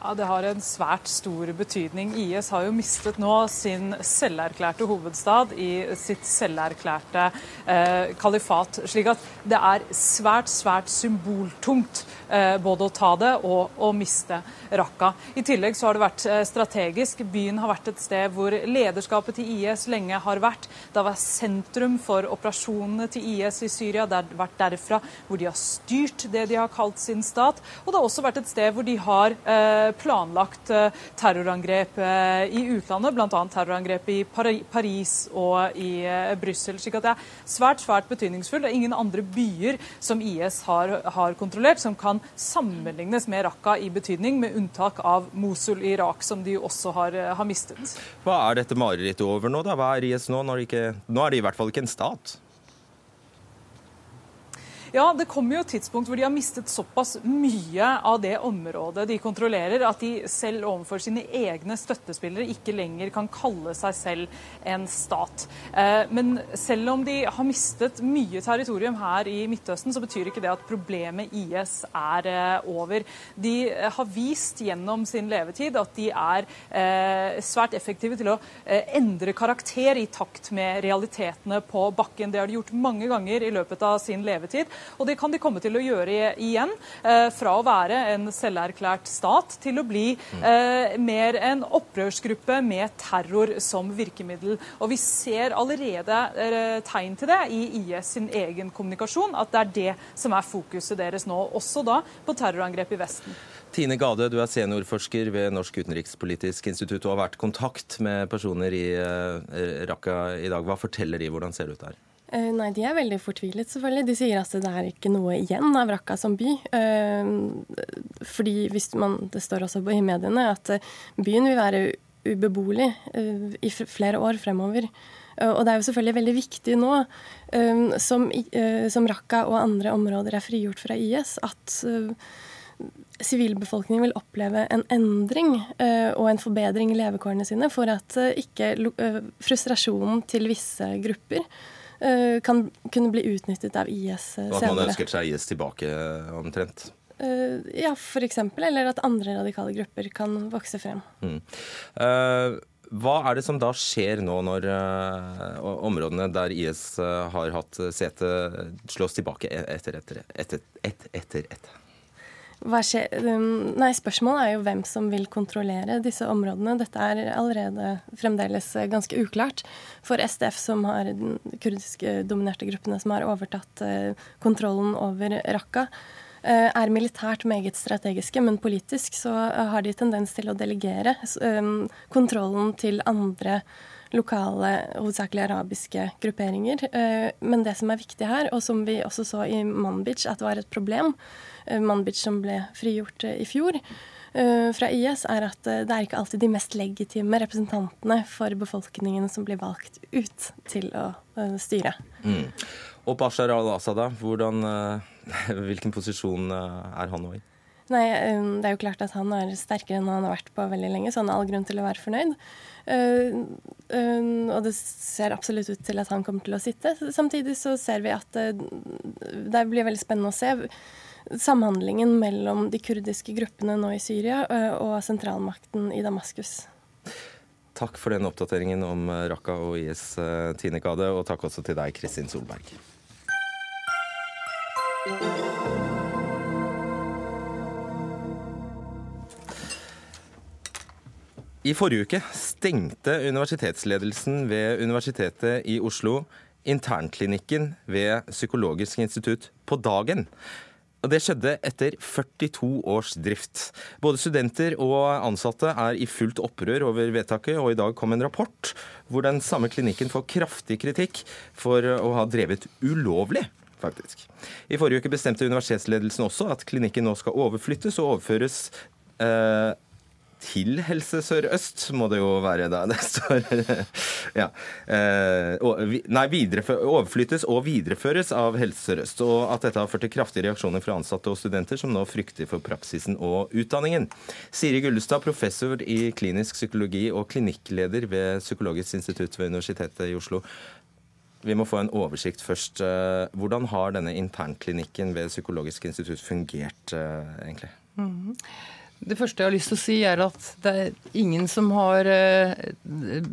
[SPEAKER 10] Ja, Det har en svært stor betydning. IS har jo mistet nå sin selverklærte hovedstad i sitt selverklærte eh, kalifat. Slik at det er svært, svært symboltungt eh, både å ta det og å miste Raqqa. I tillegg så har det vært eh, strategisk. Byen har vært et sted hvor lederskapet til IS lenge har vært. Det har vært sentrum for operasjonene til IS i Syria. Det har vært derfra hvor de har styrt det de har kalt sin stat. Og det har også vært et sted hvor de har eh, planlagt eh, terrorangrep eh, i utlandet, bl.a. terrorangrep i Paris og i eh, Brussel. slik det er svært svært betydningsfullt. Det er ingen andre byer som IS har, har kontrollert som kan sammenlignes med Raqqa i betydning, med unntak av Mosul i Irak, som de også har, har mistet.
[SPEAKER 2] Hva er dette marerittet over nå? da? Hva er IS nå? Når ikke, nå er de i hvert fall ikke en stat?
[SPEAKER 10] Ja, det kommer jo et tidspunkt hvor de har mistet såpass mye av det området de kontrollerer, at de selv overfor sine egne støttespillere ikke lenger kan kalle seg selv en stat. Eh, men selv om de har mistet mye territorium her i Midtøsten, så betyr ikke det at problemet IS er eh, over. De har vist gjennom sin levetid at de er eh, svært effektive til å endre karakter i takt med realitetene på bakken. Det har de gjort mange ganger i løpet av sin levetid. Og det kan de komme til å gjøre igjen. Eh, fra å være en selverklært stat til å bli eh, mer en opprørsgruppe med terror som virkemiddel. Og vi ser allerede eh, tegn til det i IS sin egen kommunikasjon, at det er det som er fokuset deres nå. Også da på terrorangrep i Vesten.
[SPEAKER 2] Tine Gade, du er seniorforsker ved Norsk utenrikspolitisk institutt og har vært i kontakt med personer i Raqqa i dag. Hva forteller de? Hvordan ser det ut der?
[SPEAKER 11] Uh, nei, de er veldig fortvilet, selvfølgelig. De sier at det er ikke noe igjen av Raqqa som by. Uh, fordi hvis man, Det står også i mediene at uh, byen vil være ubeboelig i flere år fremover. Og det er jo selvfølgelig veldig viktig nå, som, som Raqqa og andre områder er frigjort fra IS, at sivilbefolkningen vil oppleve en endring og en forbedring i levekårene sine, for at ikke frustrasjonen til visse grupper Eh, kan kunne bli utnyttet av IS senere.
[SPEAKER 2] Og at man ønsker seg IS tilbake, omtrent?
[SPEAKER 11] Uh, ja, f.eks. Eller at andre radikale grupper kan vokse frem. Mm.
[SPEAKER 2] Hva er det som da skjer nå når områdene der IS har hatt sete, slås tilbake etter etter etter, etter, etter, etter?
[SPEAKER 11] Um, nei, Spørsmålet er jo hvem som vil kontrollere disse områdene. Dette er allerede fremdeles ganske uklart. For SDF, som har den kurdiske dominerte gruppene som har overtatt uh, kontrollen over Raqqa, uh, er militært meget strategiske, men politisk så har de tendens til å delegere um, kontrollen til andre lokale, hovedsakelig arabiske grupperinger. Men det som er viktig her, og som vi også så i Manbij at var et problem, Eh, Manbij som ble frigjort eh, i fjor eh, fra IS, er at det er ikke alltid de mest legitime representantene for befolkningen som blir valgt ut til å styre. Mm.
[SPEAKER 2] Og Bashar al-Assad, hvordan, hvilken posisjon er han nå i?
[SPEAKER 11] Nei, Det er jo klart at han er sterkere enn han har vært på veldig lenge, så han har all grunn til å være fornøyd. Og det ser absolutt ut til at han kommer til å sitte. Samtidig så ser vi at det blir veldig spennende å se samhandlingen mellom de kurdiske gruppene nå i Syria og sentralmakten i Damaskus.
[SPEAKER 2] Takk for den oppdateringen om Raqqa og IS, Tine Kade, og takk også til deg, Kristin Solberg. I forrige uke stengte universitetsledelsen ved Universitetet i Oslo internklinikken ved Psykologisk institutt på dagen. Det skjedde etter 42 års drift. Både studenter og ansatte er i fullt opprør over vedtaket, og i dag kom en rapport hvor den samme klinikken får kraftig kritikk for å ha drevet ulovlig. faktisk. I forrige uke bestemte universitetsledelsen også at klinikken nå skal overflyttes og overføres eh, til Helse Sør-Øst, må det jo være da. Det står ja. Eh, nei, overflyttes og videreføres av Helse Sør-Øst. Og at dette har ført til kraftige reaksjoner fra ansatte og studenter, som nå frykter for praksisen og utdanningen. Siri Gullestad, professor i klinisk psykologi og klinikkleder ved Psykologisk institutt ved Universitetet i Oslo. Vi må få en oversikt først. Eh, hvordan har denne internklinikken ved Psykologisk institutt fungert, eh, egentlig? Mm -hmm.
[SPEAKER 12] Det første jeg har lyst til å si, er at det er ingen som har eh,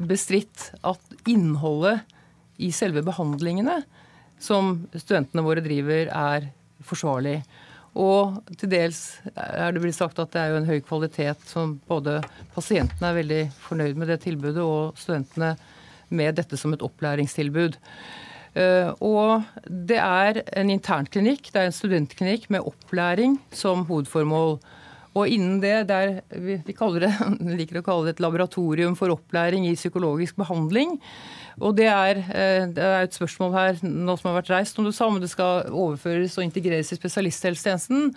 [SPEAKER 12] bestridt at innholdet i selve behandlingene som studentene våre driver, er forsvarlig. Og til dels er det blitt sagt at det er jo en høy kvalitet som både pasientene er veldig fornøyd med det tilbudet, og studentene med dette som et opplæringstilbud. Eh, og det er en internklinikk, det er en studentklinikk med opplæring som hovedformål. Og innen det, der vi, vi, det, liker å kalle det et laboratorium for opplæring i psykologisk behandling. Og det er, eh, det er et spørsmål her nå som har vært reist, som du sa, om det skal overføres og integreres i spesialisthelsetjenesten.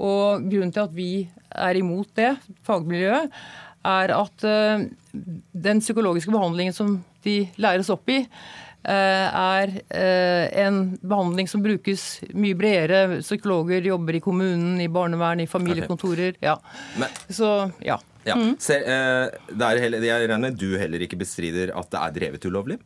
[SPEAKER 12] Og grunnen til at vi er imot det, fagmiljøet, er at eh, den psykologiske behandlingen som de læres opp i, er eh, en behandling som brukes mye bredere. Psykologer jobber i kommunen, i barnevern, i familiekontorer. Ja. Så ja.
[SPEAKER 2] Ja. Mm. Ser, eh, heller, jeg regner med du heller ikke bestrider at det er drevet ulovlig?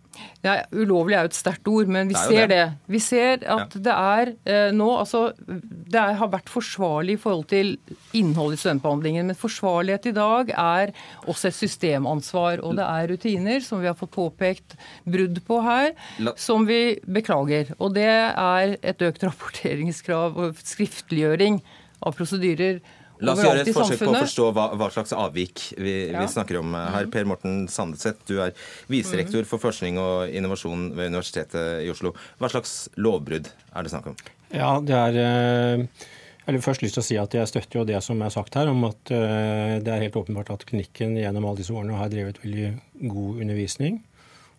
[SPEAKER 12] Ja, ulovlig er jo et sterkt ord, men vi det ser det. det. Vi ser at ja. det er eh, nå altså, Det er, har vært forsvarlig i forhold til innholdet i studentbehandlingen. Men forsvarlighet i dag er også et systemansvar. Og det er rutiner som vi har fått påpekt brudd på her, La... som vi beklager. Og det er et økt rapporteringskrav og skriftliggjøring av prosedyrer
[SPEAKER 2] La oss gjøre et forsøk på å forstå hva, hva slags avvik vi, ja. vi, snakker om her. Per Morten Sandeseth, du er viserektor for forskning og innovasjon ved Universitetet i Oslo. Hva slags lovbrudd er det snakk om?
[SPEAKER 13] Ja, det er... Eh, jeg har først lyst til å si at jeg støtter jo det som er sagt her, om at eh, det er helt åpenbart at klinikken gjennom alle disse årene har drevet veldig god undervisning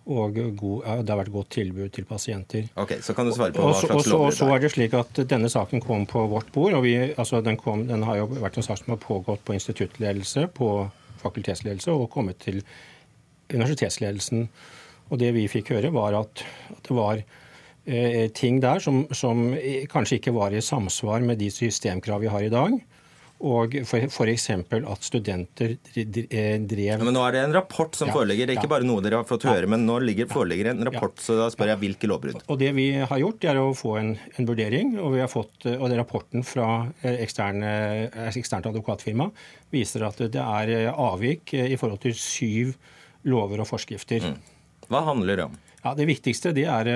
[SPEAKER 13] og god, ja, det har vært godt tilbud til pasienter.
[SPEAKER 2] Ok, Så kan du svare på hva slags
[SPEAKER 13] lovbrudd det er. Så er det slik at Denne saken kom på vårt bord. og vi, altså den, kom, den, har jo vært en sak som har pågått på instituttledelse, på fakultetsledelse og kommet til universitetsledelsen. Og Det vi fikk høre, var at, at det var eh, ting der som, som kanskje ikke var i samsvar med de systemkrav vi har i dag. Og f.eks. at studenter eh, drev ja,
[SPEAKER 2] Men Nå er det en rapport som ja, foreligger. Det er ikke ja. bare noe dere har fått høre, men nå ligger, foreligger en rapport. Så da spør jeg hvilke lovbrudd.
[SPEAKER 13] Og Det vi har gjort, er å få en, en vurdering. Og, vi har fått, og det rapporten fra eh, eksterne, eh, eksternt advokatfirma viser at det er avvik i forhold til syv lover og forskrifter. Mm.
[SPEAKER 2] Hva handler det om?
[SPEAKER 13] Ja, Det viktigste det er,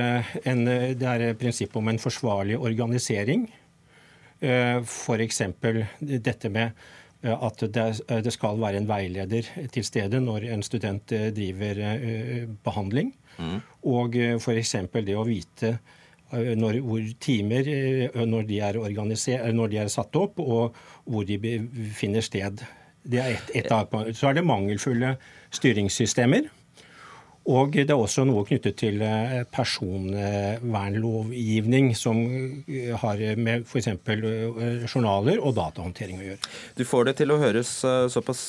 [SPEAKER 13] en, det er prinsippet om en forsvarlig organisering. Eh, F.eks. dette med eh, at eh, det skal være en veileder til stede når en student driver behandling. Mm. Og f.eks. det å vite når, hvor timer når de, når de, er satt opp, og hvor de finner sted. Det er et, et så er det mangelfulle styringssystemer. Og det er også noe knyttet til eh, personvernlovgivning, som eh, har med f.eks. Eh, journaler og datahåndtering å gjøre.
[SPEAKER 2] Du får det til å høres såpass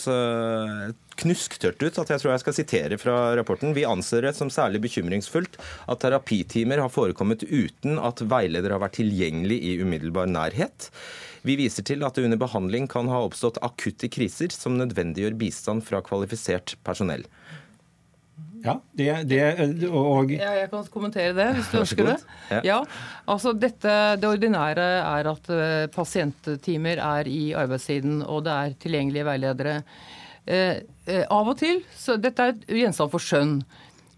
[SPEAKER 2] knusktørt ut at jeg tror jeg skal sitere fra rapporten. Vi anser det som særlig bekymringsfullt at terapitimer har forekommet uten at veileder har vært tilgjengelig i umiddelbar nærhet. Vi viser til at det under behandling kan ha oppstått akutte kriser som nødvendiggjør bistand fra kvalifisert personell.
[SPEAKER 13] Ja, det, det, og...
[SPEAKER 12] ja, jeg kan kommentere det, hvis du ønsker det. Ja. ja. altså dette, Det ordinære er at uh, pasienttimer er i arbeidstiden, og det er tilgjengelige veiledere. Eh, uh, av og til så Dette er gjenstand for skjønn.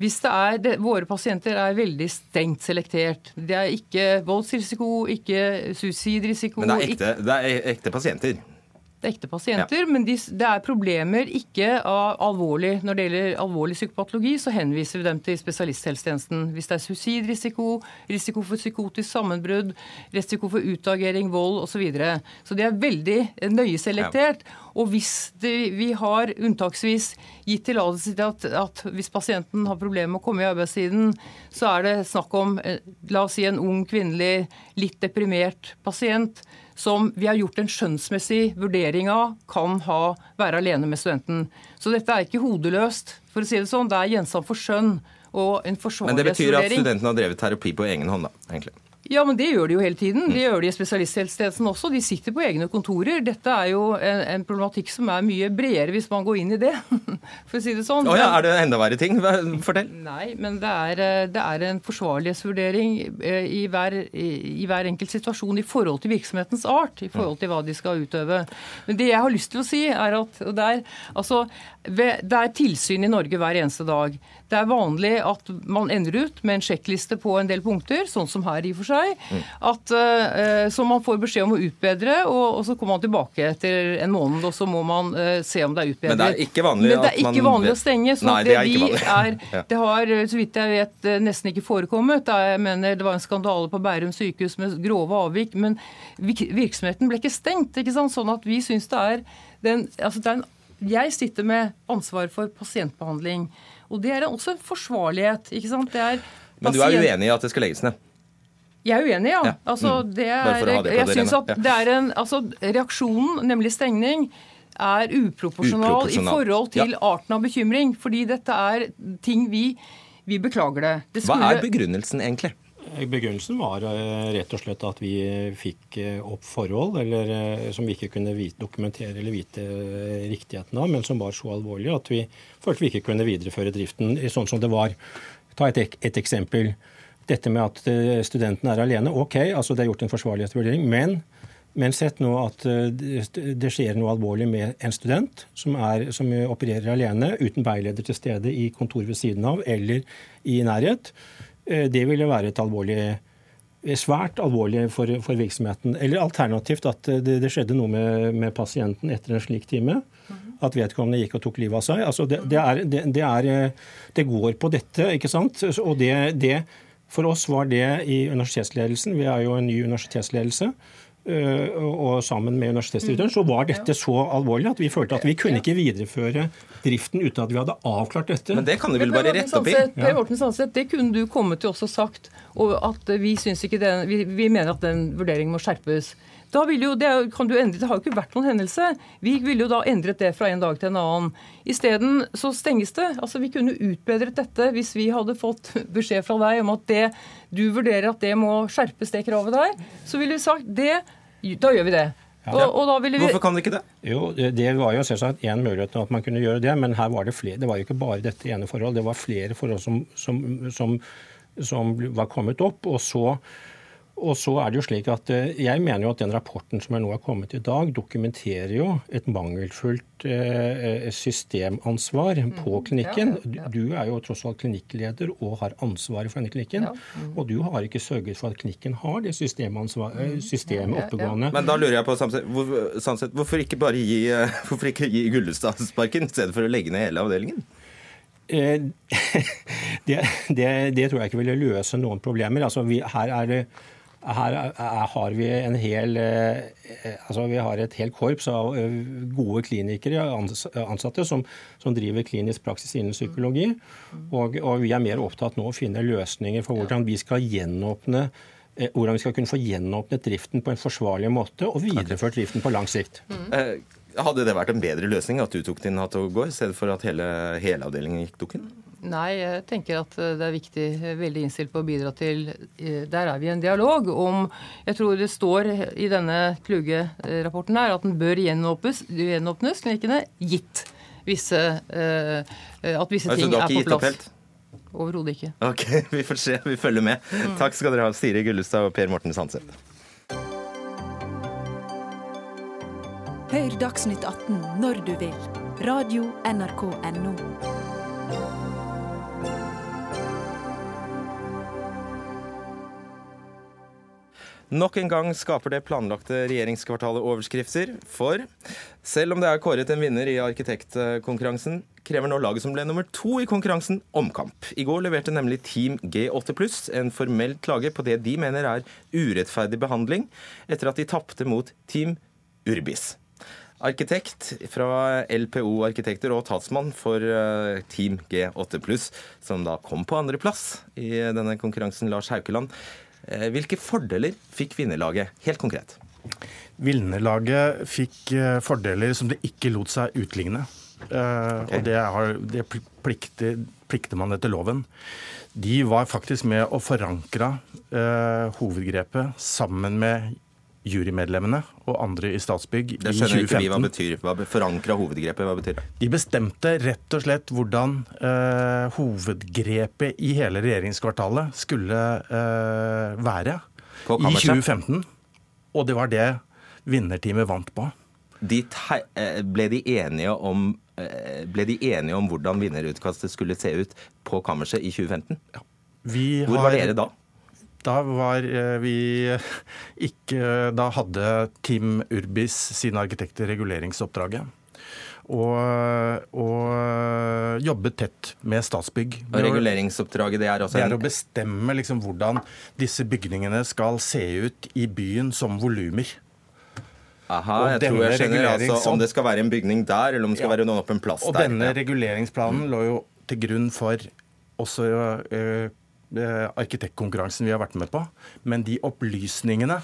[SPEAKER 12] Hvis det er, det, Våre pasienter er veldig strengt selektert. Det er ikke voldsrisiko, ikke suicidrisiko
[SPEAKER 2] Men det er ekte, det er ekte pasienter?
[SPEAKER 12] Det er ekte pasienter, ja. men de, det er problemer ikke av alvorlig Når det gjelder alvorlig psykopatologi, så henviser vi dem til spesialisthelsetjenesten. Hvis det er suicidrisiko, risiko for psykotisk sammenbrudd, risiko for utagering, vold osv. Så, videre. så det er veldig nøye selektert. Ja. Og hvis det, vi har unntaksvis gitt tillatelse til at, at, hvis pasienten har problemer med å komme i arbeidstiden, så er det snakk om eh, la oss si en ung, kvinnelig, litt deprimert pasient som vi har gjort en skjønnsmessig vurdering av kan ha, være alene med studenten. Så dette er ikke hodeløst, for å si det sånn. Det er gjenstand for skjønn og en forsvarlighetsvurdering.
[SPEAKER 2] Men det betyr at studenten har drevet terapi på egen hånd, da, egentlig?
[SPEAKER 12] Ja, men det gjør de jo hele tiden. Det gjør de i spesialisthelsetjenesten også. De sitter på egne kontorer. Dette er jo en, en, problematikk som er mye bredere hvis man går inn i det, for å si det sånn.
[SPEAKER 2] Oh, ja, er det enda verre ting? Fortell.
[SPEAKER 12] Nei, men det er, eh, det er en forsvarlighetsvurdering eh, i hver, i hver, enkelt situasjon i forhold til virksomhetens art, i forhold til hva de skal utøve. Men det jeg har lyst til å si, er at det er, altså, det er tilsyn i Norge hver eneste dag. Det er vanlig at man ender ut med en sjekkliste på en del punkter, sånn som her i og for seg, mm. at, uh, som man får beskjed om å utbedre, og, og, så kommer man tilbake etter en måned, og så må man uh, se om det er utbedret.
[SPEAKER 2] Men det er ikke vanlig,
[SPEAKER 12] Men det er ikke vanlig å stenge. så Nei, det, er ikke vanlig. Er, ja. det har, så vidt jeg vet, nesten ikke forekommet. Jeg mener, Det var en skandale på Bærum sykehus med grove avvik, men virksomheten ble ikke stengt. ikke sant? Sånn at vi syns det er den, altså det er en jeg sitter med ansvar for pasientbehandling. Og det er også en forsvarlighet. ikke sant?
[SPEAKER 2] Men du er uenig i at det skal legges ned?
[SPEAKER 12] Jeg er uenig, ja. ja. Altså, mm. det er, det jeg synes at det er en, altså, Reaksjonen, nemlig stengning, er uproporsjonal, uproporsjonal. i forhold til ja. arten av bekymring. Fordi dette er ting vi Vi beklager det. det
[SPEAKER 2] skulle... Hva er begrunnelsen, egentlig?
[SPEAKER 13] Begrunnelsen var eh, rett og slett at vi fikk eh, opp forhold eller, eh, som vi ikke kunne vite, dokumentere eller vite riktigheten av, men som var så alvorlige at vi følte vi ikke kunne videreføre driften sånn som det var. Ta et, et eksempel. Dette med at studenten er alene. OK, altså det er gjort en forsvarlighetsvurdering. Men, men sett nå at det skjer noe alvorlig med en student som, er, som opererer alene, uten veileder til stede i kontor ved siden av eller i nærhet. Eh, det ville være et alvorlig eh, svært alvorlig for, for, virksomheten. Eller alternativt at eh, det, det skjedde noe med, med, pasienten etter en slik time. At vedkommende gikk og tok livet av seg. Altså det, det, er, det, er, det, går på dette, ikke sant. Og det, for oss var det i universitetsledelsen, vi er jo en ny universitetsledelse, og sammen med universitetsdirektøren, så var dette så alvorlig at vi følte at vi kunne ikke videreføre driften uten at vi hadde avklart dette.
[SPEAKER 2] Men det kan du vel bare rette opp i?
[SPEAKER 12] Per Morten Sandseth, det kunne du kommet til også sagt. Og at vi, den, vi, vi mener at den vurderingen må skjerpes. Da vil jo, det, kan du endre, det har jo ikke vært noen hendelse. Vi ville jo da endret det fra en dag til en annen. Isteden så stenges det. Altså Vi kunne utbedret dette hvis vi hadde fått beskjed fra deg om at det, du vurderer at det må skjerpes, det kravet der. Så ville vi sagt det, da gjør vi det.
[SPEAKER 2] Ja. Og, og vi... Hvorfor kan det ikke det?
[SPEAKER 13] Jo, Det var jo selvsagt én mulighet at man kunne gjøre det, men her var det flere. Det var jo ikke bare dette ene forholdet, det var flere forhold som, som, som, som var kommet opp. og så og så er det jo slik at eh, Jeg mener jo at den rapporten som er nå er kommet i dag, dokumenterer jo et mangelfullt eh, systemansvar mm. på klinikken. Du er jo tross alt klinikkleder og har ansvaret for denne klinikken. Mm. Og du har ikke sørget for at klinikken har det mm. systemet oppegående.
[SPEAKER 2] Men da lurer jeg på Sandseth, hvorfor ikke bare gi, hvorfor ikke gi Gullestad sparken i stedet for å legge ned hele avdelingen?
[SPEAKER 13] Eh, det, det, det, tror jeg ikke ville løse noen problemer. Altså, vi, her er det her har vi en hel eh, altså vi har et helt korps av eh, gode klinikere, ansatte, som, som driver klinisk praksis innen psykologi. Og, og, vi er mer opptatt nå å finne løsninger for hvordan vi skal gjenåpne eh, hvordan vi skal kunne få gjenåpnet driften på en forsvarlig måte og videreført driften på lang sikt.
[SPEAKER 2] Mm. Hadde det vært en bedre løsning at du tok din hatt og går, i stedet for at hele, hele avdelingen gikk inn?
[SPEAKER 12] Nei, jeg tenker at eh, det er viktig, veldig innstilt på å bidra til eh, Der er vi i en dialog om Jeg tror det står i denne Kluge-rapporten her at den bør gjenåpnes, gjenåpnes klinikkene, gitt visse, at visse altså, ting er på plass. Overhodet ikke.
[SPEAKER 2] Ok, Vi får se. Vi følger med. Mm. Takk skal dere ha, Siri Gullestad og Per Morten Sandseth.
[SPEAKER 5] Hør Dagsnytt 18 når du vil. Radio NRK Radio.nrk.no.
[SPEAKER 2] Nok en gang skaper det planlagte regjeringskvartalet overskrifter, for selv om det er kåret en vinner i arkitektkonkurransen, krever nå laget som ble nummer to i konkurransen, omkamp. I går leverte nemlig Team G8 pluss en formell klage på det de mener er urettferdig behandling, etter at de tapte mot Team Urbis. Arkitekt fra LPO Arkitekter og talsmann for eh, Team G8 pluss, som da kom på andreplass i denne konkurransen, Lars Haukeland. Eh, hvilke fordeler fikk vinnerlaget, helt konkret?
[SPEAKER 14] Vinnerlaget fikk eh, fordeler som det ikke lot seg utligne. Eh, okay. Og det, har, det plikter, plikter, man etter loven. De var faktisk med å forankre uh, hovedgrepet sammen med jurymedlemmene og andre i Statsbygg i 2015.
[SPEAKER 2] det skjønner ikke vi hva betyr. Hva forankra hovedgrepet, hva betyr det?
[SPEAKER 14] De bestemte rett og slett hvordan eh, hovedgrepet i hele regjeringskvartalet skulle eh, være i 2015. Og det var det vinnerteamet vant på.
[SPEAKER 2] De ble de enige om Eh, ble de enige om hvordan vinnerutkastet skulle se ut på kammerset i 2015? Ja. Hvor var dere da?
[SPEAKER 14] Da var eh, vi ikke Da hadde Tim Urbis sine arkitekter reguleringsoppdraget. Og, og jobbet tett med Statsbygg.
[SPEAKER 2] Og reguleringsoppdraget det er også.
[SPEAKER 14] Det er å bestemme liksom hvordan disse bygningene skal se ut i byen som volumer.
[SPEAKER 2] Aha, jeg tror jeg skjønner altså, Om det skal være en bygning der, eller om det skal ja. være noen åpen plass
[SPEAKER 14] og
[SPEAKER 2] der.
[SPEAKER 14] Og denne ja. reguleringsplanen lå jo til grunn for også arkitektkonkurransen vi har vært med på. Men de opplysningene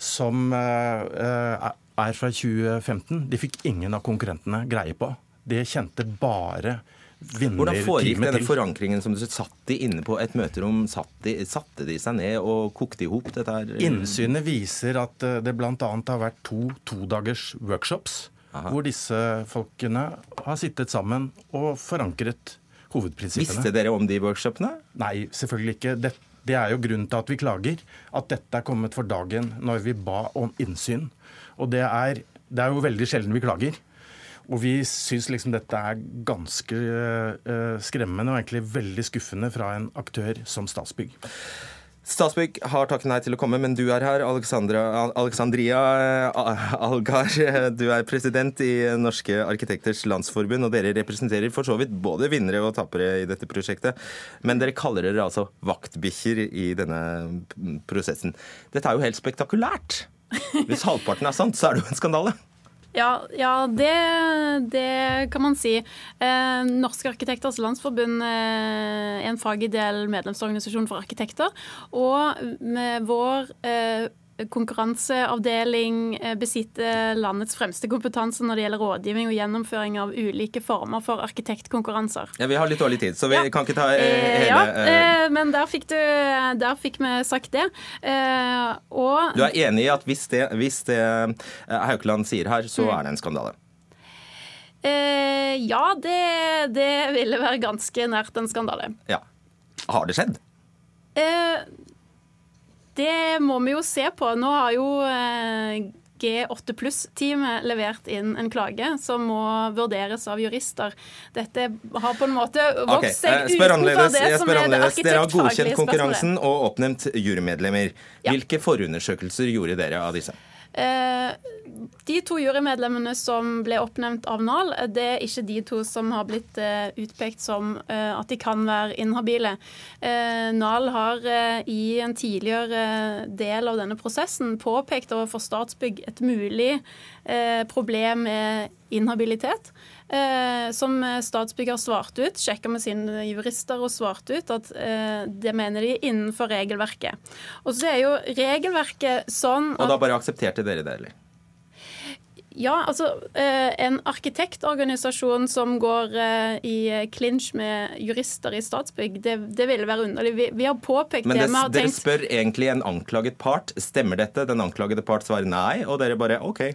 [SPEAKER 14] som uh, er fra 2015, de fikk ingen av konkurrentene greie på. Det kjente bare
[SPEAKER 2] hvordan foregikk denne forankringen som du satt i inne på et møterom? Satt de, satte de seg ned og kokte i hop dette her?
[SPEAKER 14] Innsynet viser at eh, det bl.a. har vært to todagers workshops. Aha. Hvor disse folkene har sittet sammen og forankret hovedprinsippene.
[SPEAKER 2] Visste dere om de workshopene?
[SPEAKER 14] Nei, selvfølgelig ikke. Det, det er jo grunnen til at vi klager. At dette er kommet for dagen når vi ba om innsyn. Og det er, det er jo veldig sjelden vi klager. Og vi syns liksom dette er ganske uh, skremmende og egentlig veldig skuffende fra en aktør som Statsbygg.
[SPEAKER 2] Statsbygg har takket nei til å komme, men du er her. Alexandria eh, Algar, du er president i Norske arkitekters landsforbund, og dere representerer for så vidt både vinnere og tapere i dette prosjektet. Men dere kaller dere altså vaktbikkjer i denne prosessen. Dette er jo helt spektakulært. Hvis halvparten er sant, så er det jo en skandale.
[SPEAKER 15] Ja, ja det, det, kan man si. Eh, Norske arkitekters landsforbund eh, er en fagidel medlemsorganisasjon for arkitekter. Og med vår eh, konkurranseavdeling eh, besitter landets fremste kompetanse når det gjelder rådgivning og gjennomføring av ulike former for arkitektkonkurranser.
[SPEAKER 2] Ja, Vi har litt dårlig tid, så vi kan ikke ta eh, hele
[SPEAKER 15] Ja, eh, men der fikk, du, der fikk vi sagt det.
[SPEAKER 2] Og Du er enig i at hvis det, hvis det Haukeland sier her, så mm. er det en skandale?
[SPEAKER 15] ja, det, det ville være ganske nært en skandale.
[SPEAKER 2] Ja. Har det skjedd?
[SPEAKER 15] Eh, det må vi jo se på. Nå har jo eh, G8 pluss-teamet levert inn en klage som må vurderes av jurister. Dette har på en måte vokst seg okay. utenfor det som er det arkitektfaglige.
[SPEAKER 2] Dere har godkjent konkurransen og oppnevnt jurymedlemmer. Hvilke forundersøkelser gjorde dere av disse?
[SPEAKER 15] Eh, de to jurymedlemmene som ble oppnevnt av NAL, det er ikke de to som har blitt eh, utpekt som eh, at de kan være inhabile. NAL har i en tidligere del av denne prosessen påpekt overfor Statsbygg et mulig problem med inhabilitet. Eh, som Statsbygg har svart ut, sjekka med sine jurister og svart ut at eh, det mener de innenfor regelverket. Og så er jo regelverket sånn
[SPEAKER 2] at Og da bare aksepterte dere det, eller?
[SPEAKER 15] Ja, altså eh, en arkitektorganisasjon som går i klinsj med jurister i Statsbygg, det, det ville være underlig. Vi, vi har påpekt
[SPEAKER 2] Men
[SPEAKER 15] det.
[SPEAKER 2] Men dere tenkt... spør egentlig en anklaget part stemmer dette. Den anklagede part svarer nei, og dere bare OK.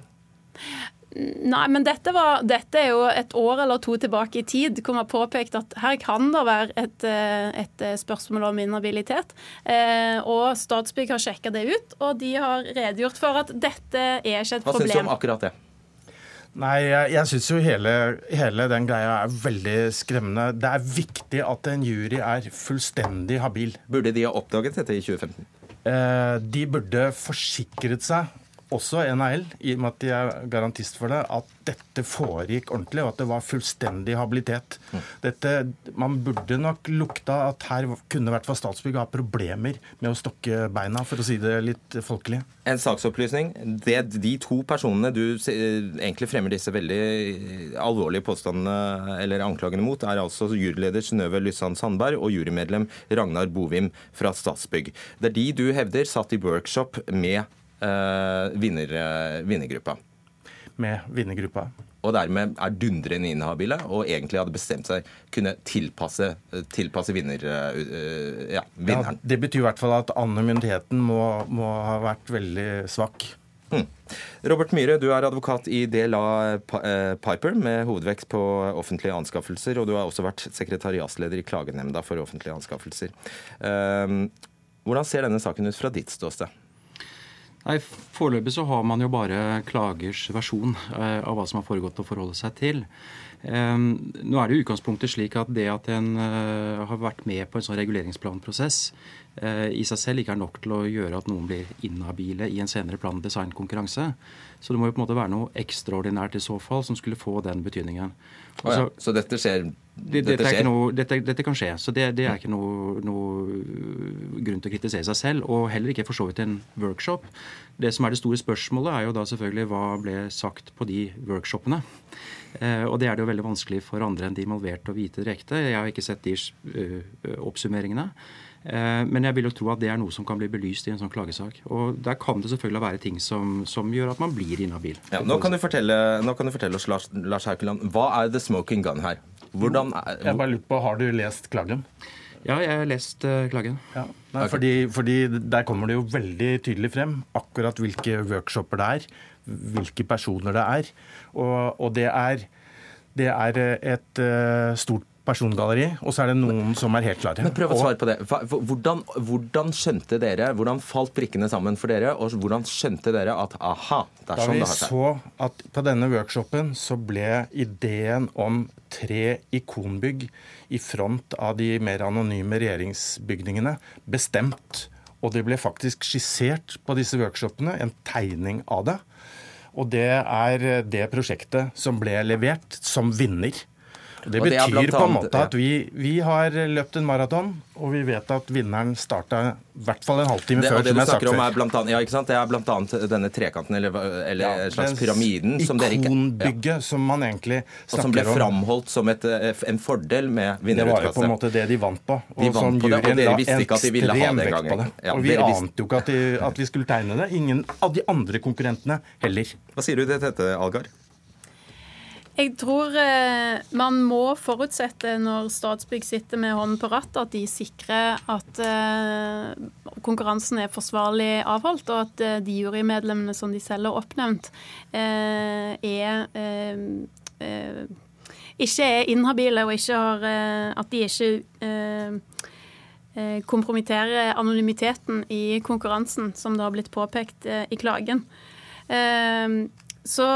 [SPEAKER 15] Nei, men dette, var, dette, er jo et år eller to tilbake i tid hvor man har påpekt at her kan det være et, eh, et eh, spørsmål om inhabilitet. Eh, og Statsbygg har sjekka det ut, og de har redegjort for at dette er ikke et
[SPEAKER 2] Hva
[SPEAKER 15] problem. Hva
[SPEAKER 2] syns du om akkurat det?
[SPEAKER 14] Nei, jeg, jeg syns jo hele, hele, den greia er veldig skremmende. Det er viktig at en jury er fullstendig habil.
[SPEAKER 2] Burde de ha oppdaget dette i 2015?
[SPEAKER 14] De burde forsikret seg også NHL, i og med at de er garantist for det, at dette foregikk ordentlig, og at det var fullstendig habilitet. Dette, man burde nok lukta at her kunne i hvert fall Statsbygg ha problemer med å stokke beina, for å si det litt folkelig.
[SPEAKER 2] En saksopplysning. Det, de to personene du egentlig fremmer disse veldig alvorlige påstandene eller anklagene mot, er altså juryleder Synnøve Lysand Sandberg og jurymedlem Ragnar Bovim fra Statsbygg. Det er de du hevder satt i workshop med Eh, vinner, eh, vinnergruppa.
[SPEAKER 14] Med vinnergruppa.
[SPEAKER 2] Og dermed er dundrende inhabile og egentlig hadde bestemt seg kunne tilpasse, tilpasse vinner, eh, ja, vinneren.
[SPEAKER 14] Ja, det betyr i hvert fall at annemyndigheten må, må ha vært veldig svak.
[SPEAKER 2] Hmm. Robert Myhre, du er advokat i DLA Piper med hovedvekt på offentlige anskaffelser, og du har også vært sekretariatsleder i Klagenemnda for offentlige anskaffelser. Hvordan ser denne saken ut fra ditt ståsted?
[SPEAKER 16] Nei, Foreløpig så har man jo bare klagers versjon eh, av hva som har foregått å forholde seg til. Nå er det i utgangspunktet slik at det at en eh, har vært med på en sånn reguleringsplanprosess eh, i seg selv ikke er nok til å gjøre at noen blir inhabile i en senere plan- designkonkurranse. Så det må jo på en måte være noe ekstraordinært i så fall som skulle få den betydningen.
[SPEAKER 2] Også, oh ja, så dette skjer?
[SPEAKER 16] Det, dette, skjer? Noe, dette, dette, kan skje. Så det, det er ikke noe, noe, grunn til å kritisere seg selv. Og heller ikke for så vidt en workshop. Det som er det store spørsmålet, er jo da selvfølgelig hva ble sagt på de workshopene. Eh, og det er det jo veldig vanskelig for andre enn de involverte å vite direkte. Jeg har ikke sett de uh, oppsummeringene. Eh, men jeg vil jo tro at det er noe som kan bli belyst i en sånn klagesak. Og der kan det selvfølgelig være ting som, som gjør at man blir inhabil.
[SPEAKER 2] Ja, nå, kan du fortelle, nå kan du fortelle oss, Lars, Lars Haukeland, hva er the smoking gun her? Hvordan
[SPEAKER 14] er, Jeg bare lurer på, Har du lest klagen?
[SPEAKER 16] Ja, jeg har lest uh, klagen. Ja.
[SPEAKER 14] Nei, okay. fordi, fordi, Der kommer det jo veldig tydelig frem akkurat hvilke workshoper det er, hvilke personer det er. Og, og det, er, det er et uh, stort persongalleri, og så er det noen som er helt klare.
[SPEAKER 2] Men Prøv å svare på det. Hvordan, hvordan, skjønte dere, hvordan falt brikkene sammen for dere, og hvordan skjønte dere at aha, det er sånn det har
[SPEAKER 14] seg? Da vi så at på denne workshopen så ble ideen om tre ikonbygg i front av de mer anonyme regjeringsbygningene bestemt. Og det ble faktisk skissert på disse workshopene, en tegning av det. Og det er det prosjektet som ble levert som vinner. Det betyr det på en måte at vi, vi, har løpt en maraton, og vi vet at vinneren starta i hvert fall en halvtime før.
[SPEAKER 2] Det, det du snakker om er blant annet, ja, ikke sant? Det er bl.a. denne trekanten, eller, eller ja, slags pyramiden.
[SPEAKER 14] Som Ikonbygget ja. som man egentlig snakker om.
[SPEAKER 2] Og som ble framholdt som et, en fordel med vinnerutkastet.
[SPEAKER 14] Det var jo på en måte det de vant på.
[SPEAKER 2] Og de vant på det, og dere visste ikke at de ville ha det engang.
[SPEAKER 14] Ja, og vi ante jo ikke at, de, at vi skulle tegne det. Ingen av de andre konkurrentene heller.
[SPEAKER 2] Hva sier du til dette, Algar?
[SPEAKER 15] Jeg tror eh, man må forutsette når Statsbygg sitter med hånden på rattet, at de sikrer at eh, konkurransen er forsvarlig avholdt, og at eh, de jurymedlemmene som de selv har oppnevnt, er ikke er inhabile og har At de ikke kompromitterer anonymiteten i konkurransen, som det har blitt påpekt i klagen. Så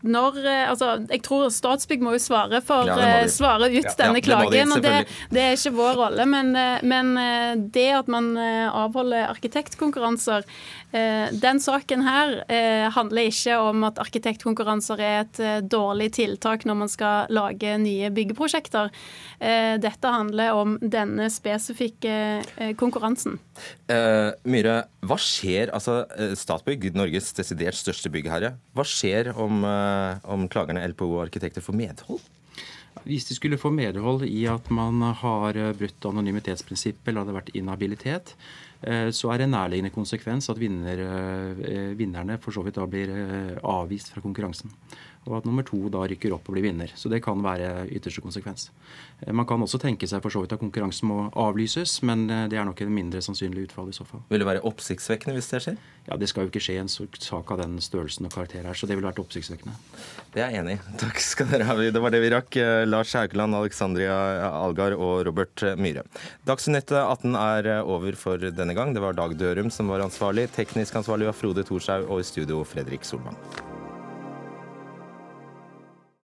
[SPEAKER 15] når eh, Altså, jeg tror Statsbygg må jo svare, for, ja. Eh, svare ut ja, denne ja, klagen. Og det, det, er ikke vår rolle. Men, eh, men, det at man avholder arkitektkonkurranser Den saken her handler ikke om at arkitektkonkurranser er et dårlig tiltak når man skal lage nye byggeprosjekter. Dette handler om denne spesifikke konkurransen.
[SPEAKER 2] Uh, Myhre, hva skjer, altså Statbygg, Norges desidert største byggherre, hva skjer om om klagerne LPO og arkitekter får medhold?
[SPEAKER 16] Hvis de skulle få medhold i at man har brutt anonymitetsprinsippet eller hadde vært inhabilitet, eh, så er en nærliggende konsekvens at vinner, eh, vinnerne for så vidt da blir eh, avvist fra konkurransen og at nummer to da rykker opp og blir vinner. Så det kan være ytterste konsekvens. Eh, man kan også tenke seg for så vidt at konkurransen må avlyses, men eh, det er nok en mindre sannsynlig utfall i så fall.
[SPEAKER 2] Vil det være oppsiktsvekkende hvis det skjer?
[SPEAKER 16] Ja, Det skal jo ikke skje en sak av den størrelsen og karakter her, så det ville vært oppsiktsvekkende.
[SPEAKER 2] Det er jeg enig i. Takk skal dere ha. Det var det vi rakk. Eh, Lars Haukeland, Alexandria Algar og Robert Myhre. Dagsnytt 18 er over for denne gang. Det var Dag Dørum som var ansvarlig. Teknisk ansvarlig var Frode Thorshaug, og i studio Fredrik Solvang.